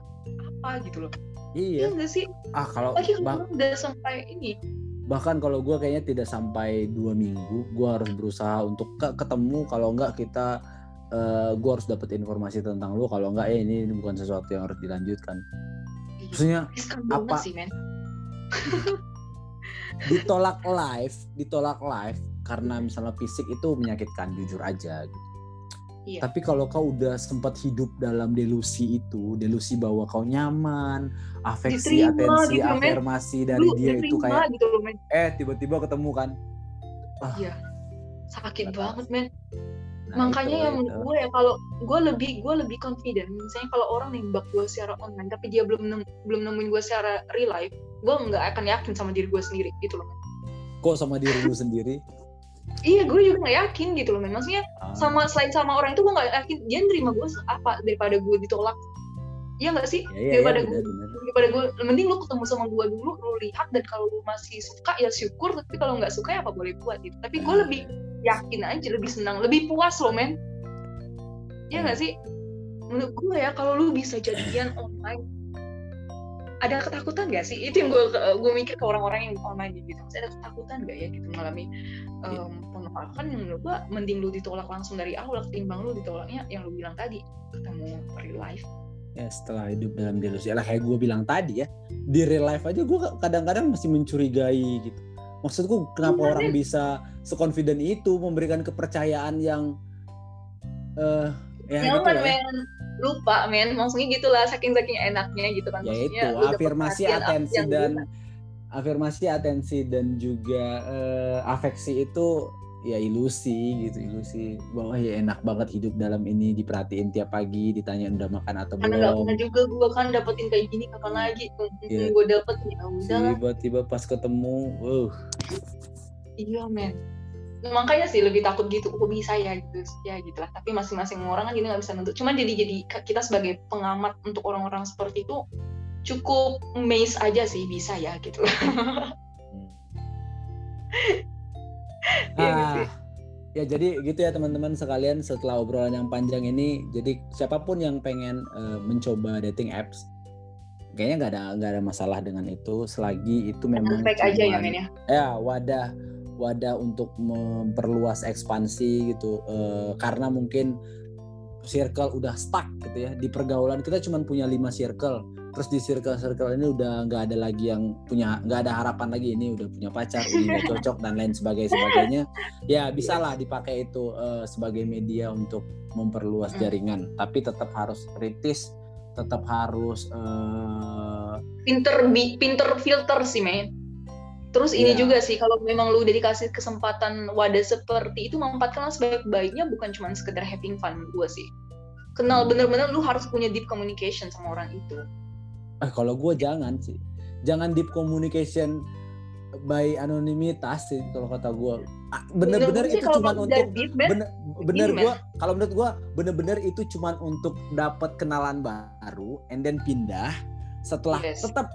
apa gitu loh? Iya. Iya enggak sih? ah kalau Lagi bah- udah sampai ini, bahkan kalau gue kayaknya tidak sampai dua minggu gue harus berusaha untuk ke- ketemu. Kalau enggak kita eh gue harus dapat informasi tentang lu. Kalau enggak ya ini bukan sesuatu yang harus dilanjutkan. Maksudnya apa- sih men. Ditolak live ditolak live karena misalnya fisik itu menyakitkan jujur aja gitu. Iya. Tapi kalau kau udah sempat hidup dalam delusi itu, delusi bahwa kau nyaman, afeksi, Diterima atensi, gitu, men. afirmasi dari Lu dia itu diterima kayak gitu men. eh tiba-tiba ketemu kan. Sakit Nggak banget men. Nah, Makanya itu, yang itu. menurut gue ya kalau gue lebih gue lebih confident misalnya kalau orang nembak gue secara online tapi dia belum nem- belum nemuin gue secara real life gue nggak akan yakin sama diri gue sendiri gitu loh kok sama diri lu sendiri? iya gue juga nggak yakin gitu loh men. Maksudnya Ah, sama selain sama orang itu gue nggak yakin. Dia nerima gue apa daripada gue ditolak. Iya nggak sih? Ya, ya, ya, daripada benar, benar. daripada gue mending lu ketemu sama gue dulu lu lihat dan kalau lu masih suka ya syukur. Tapi kalau nggak suka ya apa boleh buat gitu. Tapi gue lebih yakin aja lebih senang lebih puas loh men. Ya nggak sih? Menurut gue ya kalau lu bisa jadian online ada ketakutan gak sih? Itu yang gue gue mikir ke orang-orang yang online gitu. Maksudnya ada ketakutan gak ya gitu mengalami um, penolakan yang menurut gue mending lu ditolak langsung dari awal ketimbang lu ditolaknya yang lu bilang tadi ketemu real life. Ya setelah hidup dalam delusi. Lah kayak gue bilang tadi ya di real life aja gue kadang-kadang masih mencurigai gitu. Maksudku kenapa Iya, orang bisa seconfident itu memberikan kepercayaan yang eh ya gitu nyaman ya. men lupa men. Maksudnya gitulah saking saking enaknya gitu kan. Ya maksudnya itu lu dapet afirmasi atensi dan afirmasi atensi dan juga eh, afeksi itu ya ilusi gitu ilusi bahwa ya enak banget hidup dalam ini diperhatiin tiap pagi ditanyain udah makan atau karena belum. pernah juga gue kan dapetin kayak gini kapan lagi? Iya. gue dapet ya udah tiba-tiba pas ketemu uh. Iya men makanya sih lebih takut gitu kok bisa ya gitu ya gitu lah. Tapi masing-masing orang kan kita nggak bisa nentu cuman jadi jadi kita sebagai pengamat untuk orang-orang seperti itu cukup amazed aja sih bisa ya gitu. Iya Ah, ya jadi gitu ya teman-teman sekalian setelah obrolan yang panjang ini, jadi siapa pun yang pengen eh, mencoba dating apps, kayaknya nggak ada nggak ada masalah dengan itu selagi itu memang fake aja ya cuman- men ya? Ya wadah wadah untuk memperluas ekspansi gitu Eh, karena mungkin circle udah stuck gitu ya. Di pergaulan kita cuma punya lima circle terus di circle circle ini udah nggak ada lagi yang punya nggak ada harapan lagi ini udah punya pacar ini nggak cocok dan lain sebagainya sebagainya. Ya bisa lah dipakai itu eh, sebagai media untuk memperluas Hmm. jaringan tapi tetap harus kritis tetap harus eh, pinter pinter filter sih men terus ini Iya. juga sih kalau memang lu udah dikasih kesempatan wadah seperti itu mampatkanlah sebaik-baiknya bukan cuma sekedar having fun gue sih kenal bener-bener lu harus punya deep communication sama orang itu Eh kalau gue jangan sih, jangan deep communication by anonimitas sih kalau kata gue. Bener-bener gue sih itu cuma untuk deep, Ben, bener, bener gue kalau menurut gue bener-bener itu cuma untuk dapat kenalan baru and then pindah setelah Yes. tetap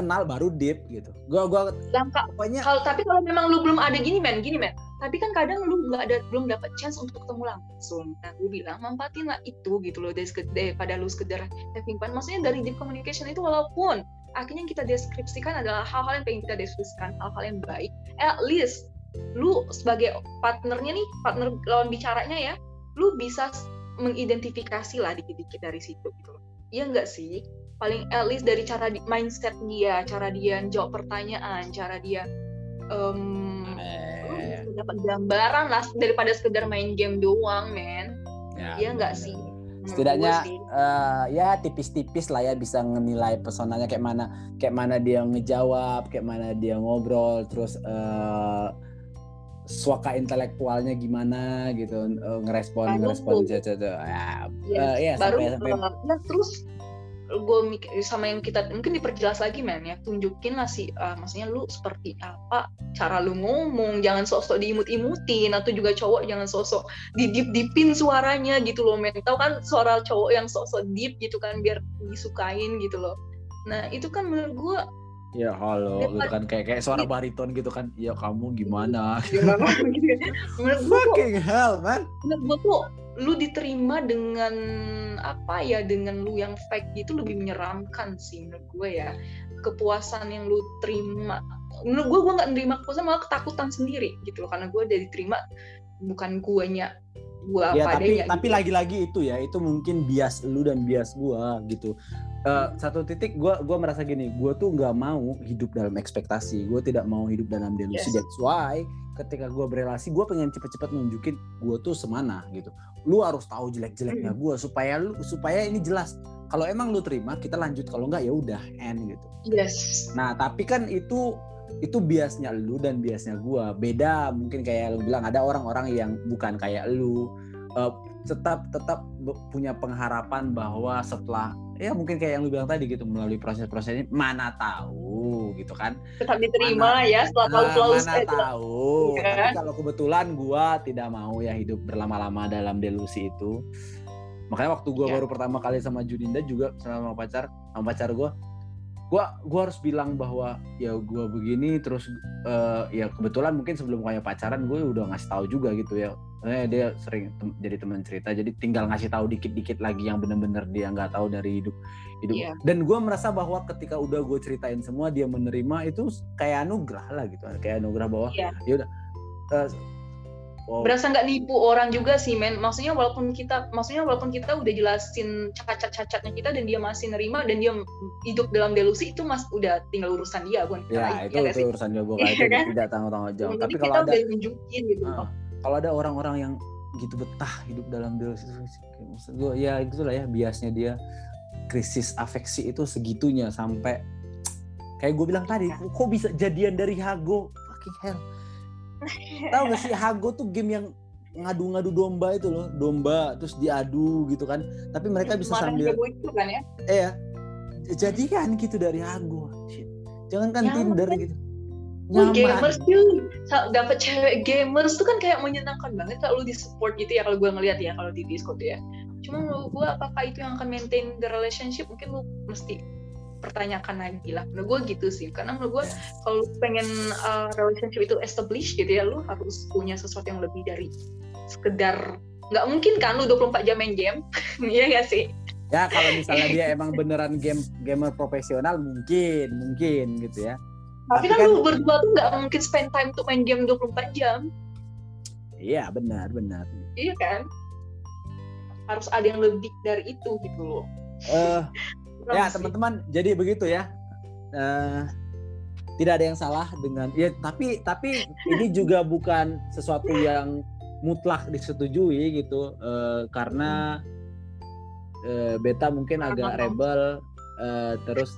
kenal baru deep gitu. Gue gua langkah pokoknya kalau tapi kalau memang lu belum ada gini men gini men. Tapi kan kadang lu nggak ada belum dapat chance untuk ketemu langsung. Nah gue bilang mampatin lah itu gitu loh dari daripada lu sekedar having fun. Maksudnya dari deep communication itu walaupun akhirnya yang kita deskripsikan adalah hal-hal yang pengen kita deskripsikan hal-hal yang baik at least lu sebagai partnernya nih partner lawan bicaranya ya lu bisa mengidentifikasi lah dikit-dikit dari situ gitu loh. Iya enggak sih paling at least dari cara di- mindset dia cara dia jawab pertanyaan cara dia lu eh, dapat gambaran lah daripada sekedar main game doang men ya, Iya nggak bener. sih? Setidaknya sih. eh, ya tipis-tipis lah ya bisa menilai pesonanya kayak mana kayak mana dia ngejawab, kayak mana dia ngobrol, terus eh suaka intelektualnya gimana gitu, eh, ngerespon ngerespon gitu, gitu. Ya, Yes. eh, iya, baru sampai- sampai- uh, nah, terus gue sama yang kita mungkin diperjelas lagi men ya tunjukin lah sih uh, maksudnya lu seperti apa cara lu ngomong jangan sok-sok diimut-imutin atau juga cowok jangan sok-sok didip-dipin suaranya gitu loh men tau kan suara cowok yang sok-sok deep gitu kan biar disukain gitu loh nah itu kan menurut gue ya halo gitu kan kayak kayak suara bariton gitu kan. Ya kamu gimana? gimana gitu menurut gue Fucking hell, man. menurut gue tuh lu diterima dengan apa ya dengan lu yang fake gitu lebih menyeramkan sih menurut gue ya. Kepuasan yang lu terima menurut gue gue nggak nerima kepuasan malah ketakutan sendiri gitu loh. Karena gue udah diterima bukan guanya gua ya, tapi adanya, tapi gitu. lagi-lagi itu ya itu mungkin bias lu dan bias gua gitu uh, satu titik gua gua merasa gini gua tuh nggak mau hidup dalam ekspektasi. Gua tidak mau hidup dalam delusi. Yes. that's why ketika gua berelasi gua pengen cepet-cepet nunjukin gua tuh semana gitu. Lu harus tahu jelek-jeleknya Hmm. gua supaya lu supaya ini jelas. Kalau emang lu terima kita lanjut. Kalau nggak ya udah end gitu. Yes. Nah, tapi kan itu itu biasnya lu dan biasnya gua. Beda mungkin kayak lu bilang ada orang-orang yang bukan kayak lu. Eh, tetap tetap punya pengharapan bahwa setelah ya mungkin kayak yang lu bilang tadi gitu melalui proses-proses ini mana tahu gitu kan. tetap diterima ya setelah Nah, flow mana tahu. Iya Tapi kan? kalau kebetulan gua tidak mau ya hidup berlama-lama dalam delusi itu. Makanya waktu gua Iya. baru pertama kali sama Juninda juga sama pacar, sama pacar gua gua gua harus bilang bahwa ya gua begini terus eh, ya kebetulan mungkin sebelum kayak pacaran gue udah ngasih tahu juga gitu ya eh, dia sering tem- jadi teman cerita jadi tinggal ngasih tahu dikit-dikit lagi yang bener-bener dia nggak tahu dari hidup hidup Iya. dan gua merasa bahwa ketika udah gue ceritain semua dia menerima itu kayak anugerah lah gitu kayak anugerah bahwa Iya. ya udah eh, wow. berasa nggak nipu orang juga sih men maksudnya walaupun kita maksudnya walaupun kita udah jelasin cacat-cacatnya kita dan dia masih nerima dan dia hidup dalam delusi itu mas udah tinggal urusan dia bukan ya itu nggak itu sih? urusan gue Iya itu tidak tanggung tanggung jawab tapi kalau kita ada udah nunjukin gitu Ah, kalau ada orang-orang yang gitu betah hidup dalam delusi maksud gue ya itulah ya biasnya dia krisis afeksi itu segitunya sampai kayak gue bilang tadi Iya. kok bisa jadian dari Hago? Fucking hell. Tahu gak sih Hago tuh game yang ngadu-ngadu domba itu loh domba terus diadu gitu kan. Tapi mereka bisa sambil itu kan ya? Eh ya jadi kan gitu dari Hago. Jangan kan Nyaman Tinder kan? gitu Wah, gamers tuh dapat cewek gamers tuh kan kayak menyenangkan banget kalau lu di support gitu ya kalau gue ngeliat ya kalau di Discord ya. Cuma menurut gue apakah itu yang akan maintain the relationship mungkin lu mesti pertanyakan lagi lah. Menurut gue gitu sih. Karena menurut gue kalau pengen uh, relationship itu establish gitu ya lu harus punya sesuatu yang lebih dari sekedar nggak mungkin kan lu 24 jam main game. Iya gak sih? Ya kalau misalnya dia emang beneran game gamer profesional mungkin mungkin gitu ya. Tapi, kan, kan- lu berdua tuh nggak mungkin spend time untuk main game 24 jam. Iya benar benar. Iya kan? Harus ada yang lebih dari itu gitu loh. Kurang ya teman-teman jadi begitu ya. Eh tidak ada yang salah dengan ya tapi tapi ini juga bukan sesuatu yang mutlak disetujui gitu eh, karena eh, beta mungkin agak rebel eh, terus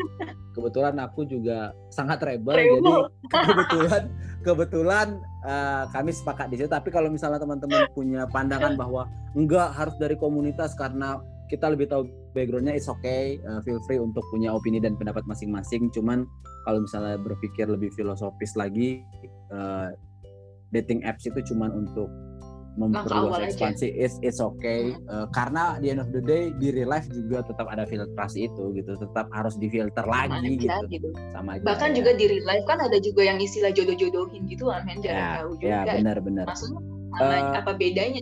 kebetulan aku juga sangat rebel, Rebel. jadi kebetulan kebetulan eh, kami sepakat di situ. Tapi kalau misalnya teman-teman punya pandangan bahwa enggak harus dari komunitas karena kita lebih tahu backgroundnya it's okay. Eh, feel free untuk punya opini dan pendapat masing-masing. Cuman kalau misalnya berpikir lebih filosofis lagi eh, dating apps itu cuman untuk memperluas aja. ekspansi it's it's okay Eh, karena di end of the day di real life juga tetap ada filtrasi itu gitu tetap harus difilter Sama lagi aja, gitu gitu. sama aja Bahkan ya. juga di real life kan ada juga yang istilah jodoh-jodohin gitu kan, men ya jarang tahu juga. ya benar-benar Maksudnya mana- apa bedanya?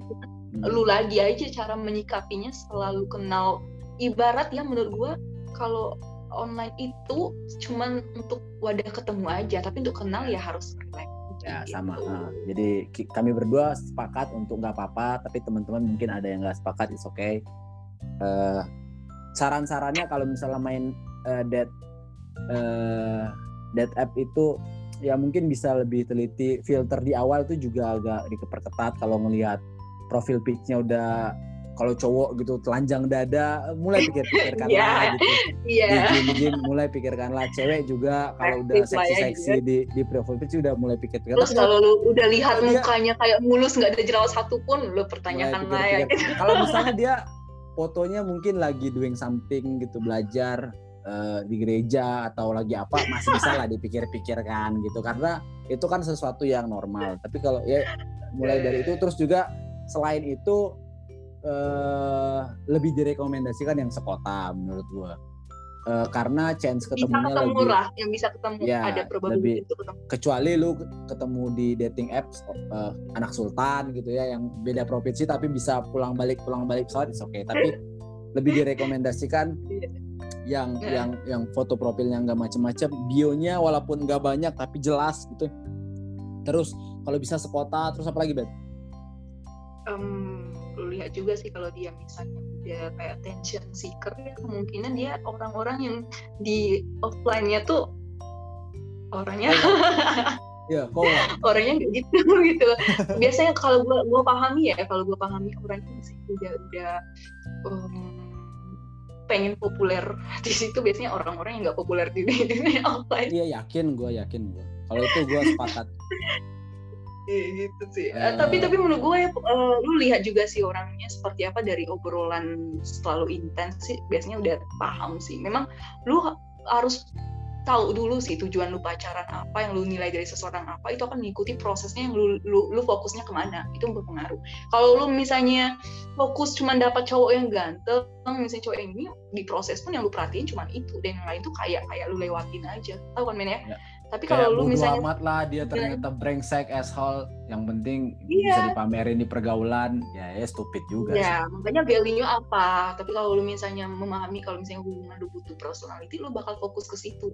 Hmm. Lu lagi aja cara menyikapinya selalu kenal. Ibarat ya menurut gua kalau online itu cuman untuk wadah ketemu aja, tapi untuk kenal ya harus relax. Ya gitu. sama ah. jadi kami berdua sepakat untuk nggak apa-apa tapi teman-teman mungkin ada yang nggak sepakat it's okay Eh, saran-sarannya kalau misalnya main eh, date eh, date app itu ya mungkin bisa lebih teliti filter di awal itu juga agak diperketat kalau ngelihat profil picture udah kalau cowok gitu telanjang dada mulai pikir-pikirkan Iya. lah gitu. Iya. di gym mulai pikirkanlah cewek juga kalau udah lah ya, seksi-seksi di di profile picture udah mulai pikir-pikir. Terus kalau lu udah lihat mukanya kayak mulus nggak ada jerawat satu pun, lu pertanyakan lah ya. kalau misalnya dia fotonya mungkin lagi doing something gitu belajar eh, di gereja atau lagi apa masih bisa lah dipikir-pikirkan gitu. Karena itu kan sesuatu yang normal. Tapi kalau ya mulai dari itu terus juga selain itu eh, lebih direkomendasikan yang sekota menurut gua. Uh, karena chance bisa ketemunya ketemu lebih lah yang bisa ketemu. Ya, ada lebih- ketemu. kecuali lu ketemu di dating apps uh, anak sultan gitu ya yang beda provinsi tapi bisa pulang balik pulang balik pesawat oke tapi lebih direkomendasikan Iya. yang Iya. yang yang foto profilnya nggak macem-macem bionya walaupun nggak banyak tapi jelas gitu. Terus kalau bisa sekota terus apa lagi bet Em, lu lihat juga sih kalau dia misalnya udah kayak attention seeker ya kemungkinan dia orang-orang yang di offline-nya tuh orangnya ya kok orangnya nggak gitu gitu. Biasanya kalau gua gua pahami ya kalau gua pahami orangnya sih udah udah em, pengen populer di situ biasanya orang-orang yang nggak populer di dunia offline. Iya yakin gue yakin gue kalau itu gue sepakat Iya, gitu sih. Eh. tapi tapi menurut gue ya eh, lu lihat juga sih orangnya seperti apa dari obrolan selalu intens sih biasanya udah paham sih. Memang lu ha- harus tahu dulu sih tujuan lu pacaran apa yang lu nilai dari seseorang apa itu akan mengikuti prosesnya yang lu lu, lu fokusnya ke mana. Itu berpengaruh. Kalau lu misalnya fokus cuma dapat cowok yang ganteng misalnya cowok yang ini di proses pun yang lu perhatiin cuma itu. Dan yang lain tuh kayak kayak lu lewatin aja. Tahu kan men ya? Ya. Tapi kalau lu misalnya amat lah dia ternyata brengsek asshole yang penting Iya. bisa dipamerin di pergaulan ya ya stupid juga sih. Ya, makanya value-nya apa. Tapi kalau lu misalnya memahami kalau misalnya hubungan lu butuh personality, lu bakal fokus ke situ.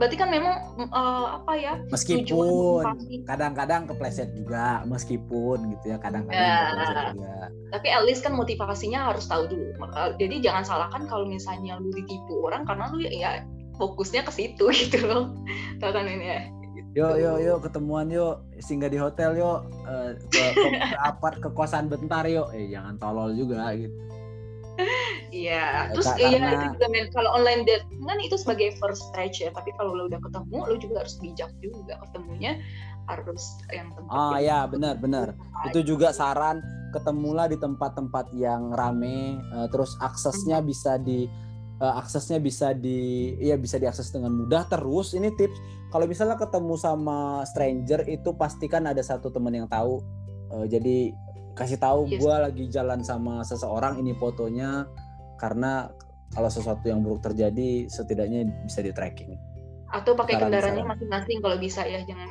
Berarti kan memang eh, apa ya? meskipun kadang-kadang kepleset juga meskipun gitu ya kadang-kadang Ya. kepleset juga Tapi at least kan motivasinya harus tahu dulu. Jadi jangan salahkan kalau misalnya lu ditipu orang karena lu ya, ya fokusnya ke situ gitu loh. Tahu kan ini ya? yuk yuk yuk ketemuan yuk singgah di hotel yuk Eh, ke, ke, ke apart ke kosan bentar yuk eh jangan tolol juga gitu. Iya, Ya, terus iya karena- itu juga men kalau online date kan itu sebagai first stage ya. Tapi kalau lu udah ketemu, lu juga harus bijak juga. Ketemunya harus yang tempat ah yang- ya benar benar. Itu juga saran ketemulah di tempat-tempat yang rame eh, terus aksesnya bisa di eh, aksesnya bisa di ya bisa diakses dengan mudah. Terus ini tips kalau misalnya ketemu sama stranger itu pastikan ada satu teman yang tahu. Eh, jadi kasih tahu Yes. gue lagi jalan sama seseorang ini fotonya karena kalau sesuatu yang buruk terjadi setidaknya bisa di tracking atau pakai Saran- kendaraannya masing-masing kalau bisa ya jangan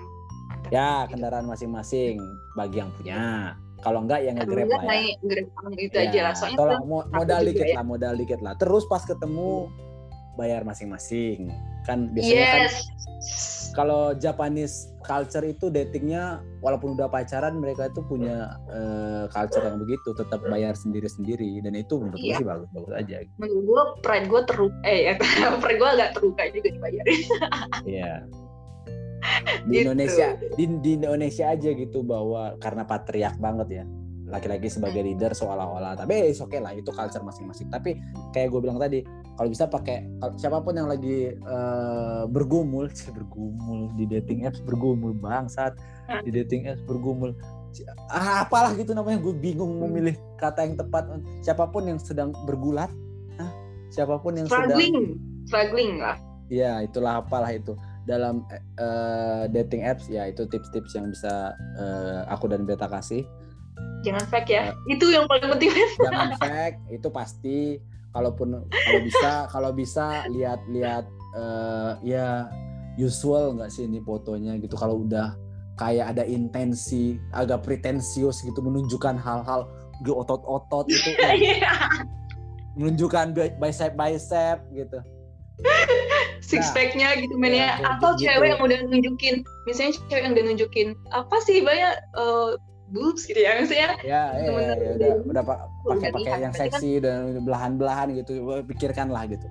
ya gitu. kendaraan masing-masing bagi yang punya kalau enggak ya nge-grab lah ya. naik grab itu Ya, aja lah. Soalnya tolong kan mo- modal dikit ya. lah modal dikit lah. Terus pas ketemu bayar masing-masing. Kan biasanya kan yes. kalau Japanese culture itu datingnya walaupun udah pacaran mereka itu punya eh, culture yang begitu. Tetap bayar sendiri-sendiri. Dan itu menurut gue Iya. sih bagus-bagus aja. Menurut gue pride gue terluka eh ya, pride gue agak terluka juga dibayarin. Iya. Di Gitu. Indonesia di, di Indonesia aja gitu bahwa karena patriark banget ya. Laki-laki sebagai Hmm. leader seolah-olah. Tapi oke lah itu culture masing-masing. Tapi kayak gue bilang tadi kalau bisa pakai siapa pun yang lagi eh, bergumul bergumul di dating apps bergumul bangsat. Di dating apps bergumul. Ah, apalah gitu namanya gue bingung Hmm. memilih kata yang tepat. Siapa pun yang sedang bergulat ah, siapa pun yang sedang struggling. Struggling lah. Ya itulah apalah itu dalam eh, dating apps ya itu tips-tips yang bisa eh, aku dan Beta kasih. jangan fake ya itu yang paling penting Jangan fake itu pasti. Kalaupun kalau bisa kalau bisa lihat-lihat eh, ya usual nggak sih ini fotonya gitu. Kalau udah kayak ada intensi agak pretensius gitu menunjukkan hal-hal otot-otot itu Iya. menunjukkan bi- bicep bicep gitu. Six Nah, pack-nya gitu men ya, ya kayak atau gitu. cewek yang udah nunjukin. Misalnya cewek yang udah nunjukin apa sih banyak eh, boobs gitu ya maksudnya. Ya ya, Temen- ya, ya, udah udah pa- udah pakai pakai yang kan- seksi dan belahan-belahan gitu pikirkan lah gitu.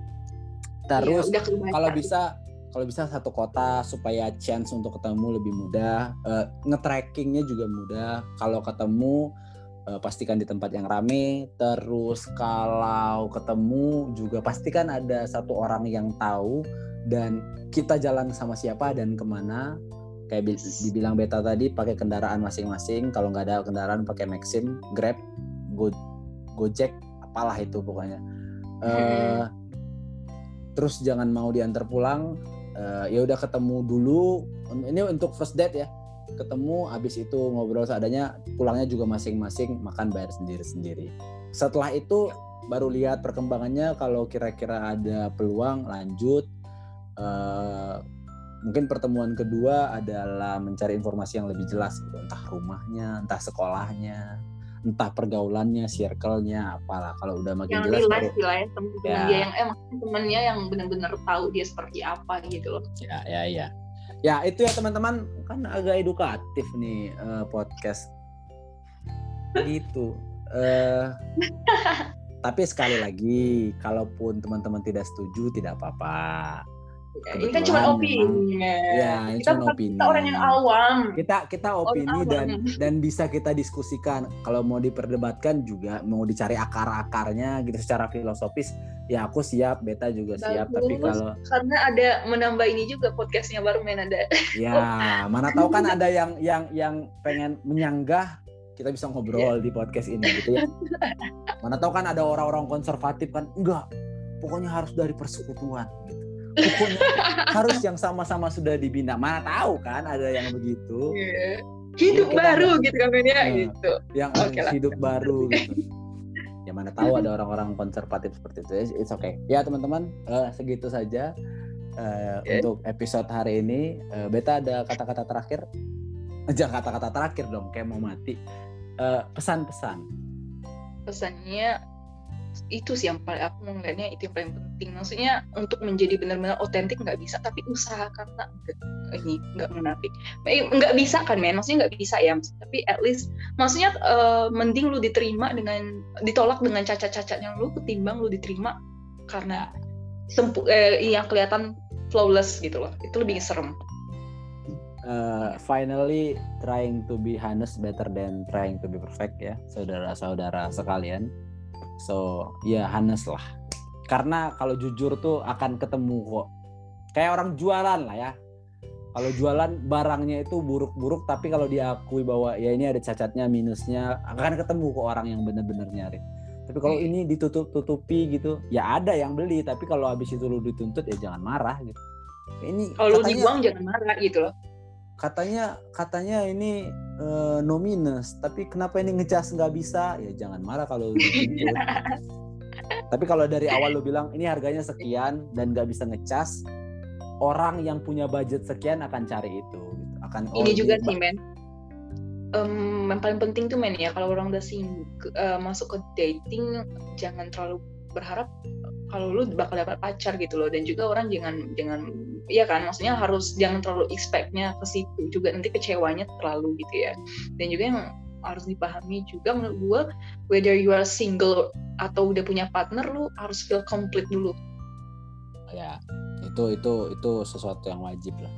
Terus ya, kalau bisa kalau bisa satu kota supaya chance untuk ketemu lebih mudah. Eh, nge-trackingnya juga mudah. Kalau ketemu eh, pastikan di tempat yang rame. Terus kalau ketemu juga pastikan ada satu orang yang tahu dan kita jalan sama siapa dan ke mana. Kayak bi- dibilang beta tadi pakai kendaraan masing-masing. Kalau nggak ada kendaraan pakai Maxim Grab Go Gojek apalah itu pokoknya. Eh, terus jangan mau diantar pulang. Eh, ya udah ketemu dulu. Ini untuk first date ya ketemu habis itu ngobrol seadanya pulangnya juga masing-masing makan bayar sendiri-sendiri. Setelah itu baru lihat perkembangannya kalau kira-kira ada peluang lanjut. Eh, mungkin pertemuan kedua adalah mencari informasi yang lebih jelas gitu. Entah rumahnya entah sekolahnya entah pergaulannya circle-nya apalah. Kalau udah makin yang jelas baru- ya temen Ya. dia yang emang temennya yang benar-benar tahu dia seperti apa gitu loh. Ya, ya, ya. Ya, itu ya teman-teman kan agak edukatif nih eh, podcast. Gitu. Eh tapi sekali lagi, kalaupun teman-teman tidak setuju tidak apa-apa. Ya, ini kan cuma opini Ya, ini kita cuma opini. kita orang yang awam Kita kita opini dan dan bisa kita diskusikan. Kalau mau diperdebatkan juga mau dicari akar-akarnya gitu secara filosofis, ya aku siap, Beta juga siap. Tapi Bagus. kalau karena ada menambah ini juga podcastnya baru main ada Ya, mana tahu kan ada yang yang yang pengen menyanggah kita bisa ngobrol di podcast ini gitu ya. Mana tahu kan ada orang-orang konservatif kan enggak, pokoknya harus dari persekutuan gitu. Pokoknya harus yang sama-sama sudah dibina. Mana tahu kan ada yang begitu, Iya. hidup Jadi kita baru ada- gitu kan ya Nah. gitu yang Oke lah. hidup baru gitu. Ya mana tahu ada orang-orang konservatif seperti itu. It's okay. Ya teman-teman, eh, segitu saja eh, Oke. untuk episode hari ini. Eh, Beta ada kata-kata terakhir? Jangan kata-kata terakhir dong, kayak mau mati. Eh, pesan-pesan. pesannya itu sih yang paling aku melihatnya itu yang paling penting. Maksudnya untuk menjadi benar-benar otentik nggak bisa tapi usaha karena ini nggak munafik nggak bisa kan men? Maksudnya nggak bisa ya tapi at least maksudnya eh, mending lu diterima dengan ditolak dengan cacat-cacatnya lu ketimbang lu diterima karena sempu eh, yang kelihatan flawless gitu loh. Itu lebih serem. Eh, finally trying to be honest better than trying to be perfect ya saudara-saudara sekalian so ya honest lah. Karena kalau jujur tuh akan ketemu kok. Kayak orang jualan lah ya. Kalau jualan barangnya itu buruk-buruk tapi kalau diakui bahwa ya ini ada cacatnya minusnya akan ketemu kok orang yang benar-benar nyari. Tapi kalau ini ditutup-tutupi gitu ya ada yang beli tapi kalau habis itu lu dituntut ya jangan marah gitu. Ini kalau lu dibuang jangan marah gitu loh katanya katanya ini eh, no minus tapi kenapa ini ngecas nggak bisa ya jangan marah kalau dituntut. tapi kalau dari awal lu bilang ini harganya sekian dan nggak bisa ngecas orang yang punya budget sekian akan cari itu gitu. akan ini juga sih men Em, yang paling penting tuh men ya kalau orang udah sibuk eh, masuk ke dating jangan terlalu berharap kalau lu bakal dapat pacar gitu loh dan juga orang jangan jangan iya kan maksudnya harus jangan terlalu expectnya ke situ juga nanti kecewanya terlalu gitu ya. Dan juga yang harus dipahami juga menurut gue whether you are single atau udah punya partner lu harus feel complete dulu. Ya itu itu itu sesuatu yang wajib lah.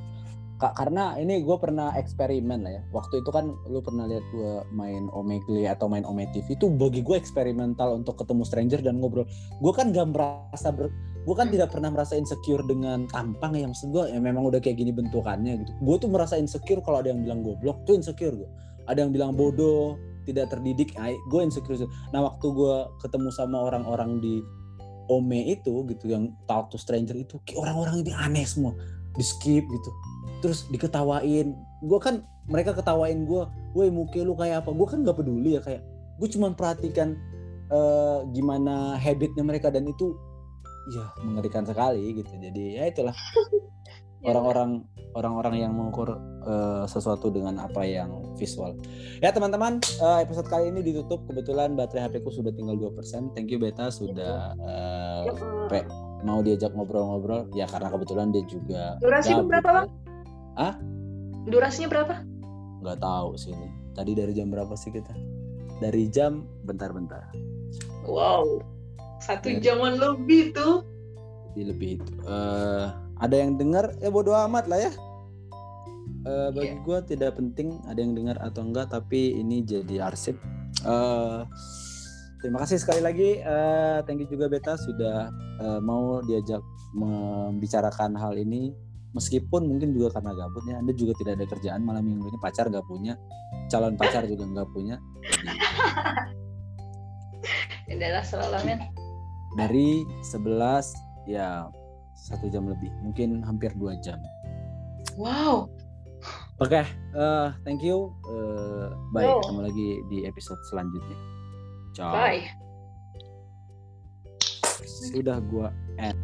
Kak, karena ini gue pernah eksperimen lah ya. Waktu itu kan lu pernah lihat gue main Omegle atau main Ome TV itu bagi gue eksperimental untuk ketemu stranger dan ngobrol. Gue kan gak merasa ber gue kan tidak pernah merasa insecure dengan tampang ya maksud gue ya memang udah kayak gini bentukannya gitu. Gue tuh merasa insecure kalau ada yang bilang goblok tuh insecure gue ada yang bilang bodoh tidak terdidik ay, gue insecure nah waktu gue ketemu sama orang-orang di Ome itu gitu yang talk to stranger itu orang-orang ini aneh semua. Di skip gitu. Terus diketawain. Gue kan mereka ketawain gue woi muka lu kayak apa? Gue kan nggak peduli ya kayak gue cuma perhatikan eh, gimana habitnya mereka dan itu ya mengerikan sekali gitu. Jadi ya itulah. Orang-orang orang-orang yang mengukur eh, sesuatu dengan apa yang visual. Ya teman-teman eh, episode kali ini ditutup. Kebetulan baterai HP ku sudah tinggal 2% thank you Beta sudah eh, Pe- mau diajak ngobrol-ngobrol. Ya karena kebetulan dia juga Durasinya berapa, ya. Bang? durasinya berapa? Nggak tahu sih ini. Tadi dari jam berapa sih kita? Dari jam bentar-bentar. Wow satu Ya. jaman lebih tuh. Jadi lebih itu. Eh, ada yang dengar? Ya bodo amat lah ya. Eh, bagi Iya. gua tidak penting ada yang dengar atau enggak tapi ini jadi arsip. Eh, terima kasih sekali lagi. Eh, thank you juga Beta sudah eh, mau diajak membicarakan hal ini. Meskipun mungkin juga karena gabutnya Anda juga tidak ada kerjaan malam minggu ini. Pacar nggak punya calon pacar juga nggak punya. Adalah selalu men dari 11 ya satu jam lebih. Mungkin hampir dua jam. Wow. Oke eh, thank you. Eh, baik Yo. ketemu lagi di episode selanjutnya. Ciao. Bye. Sudah gua end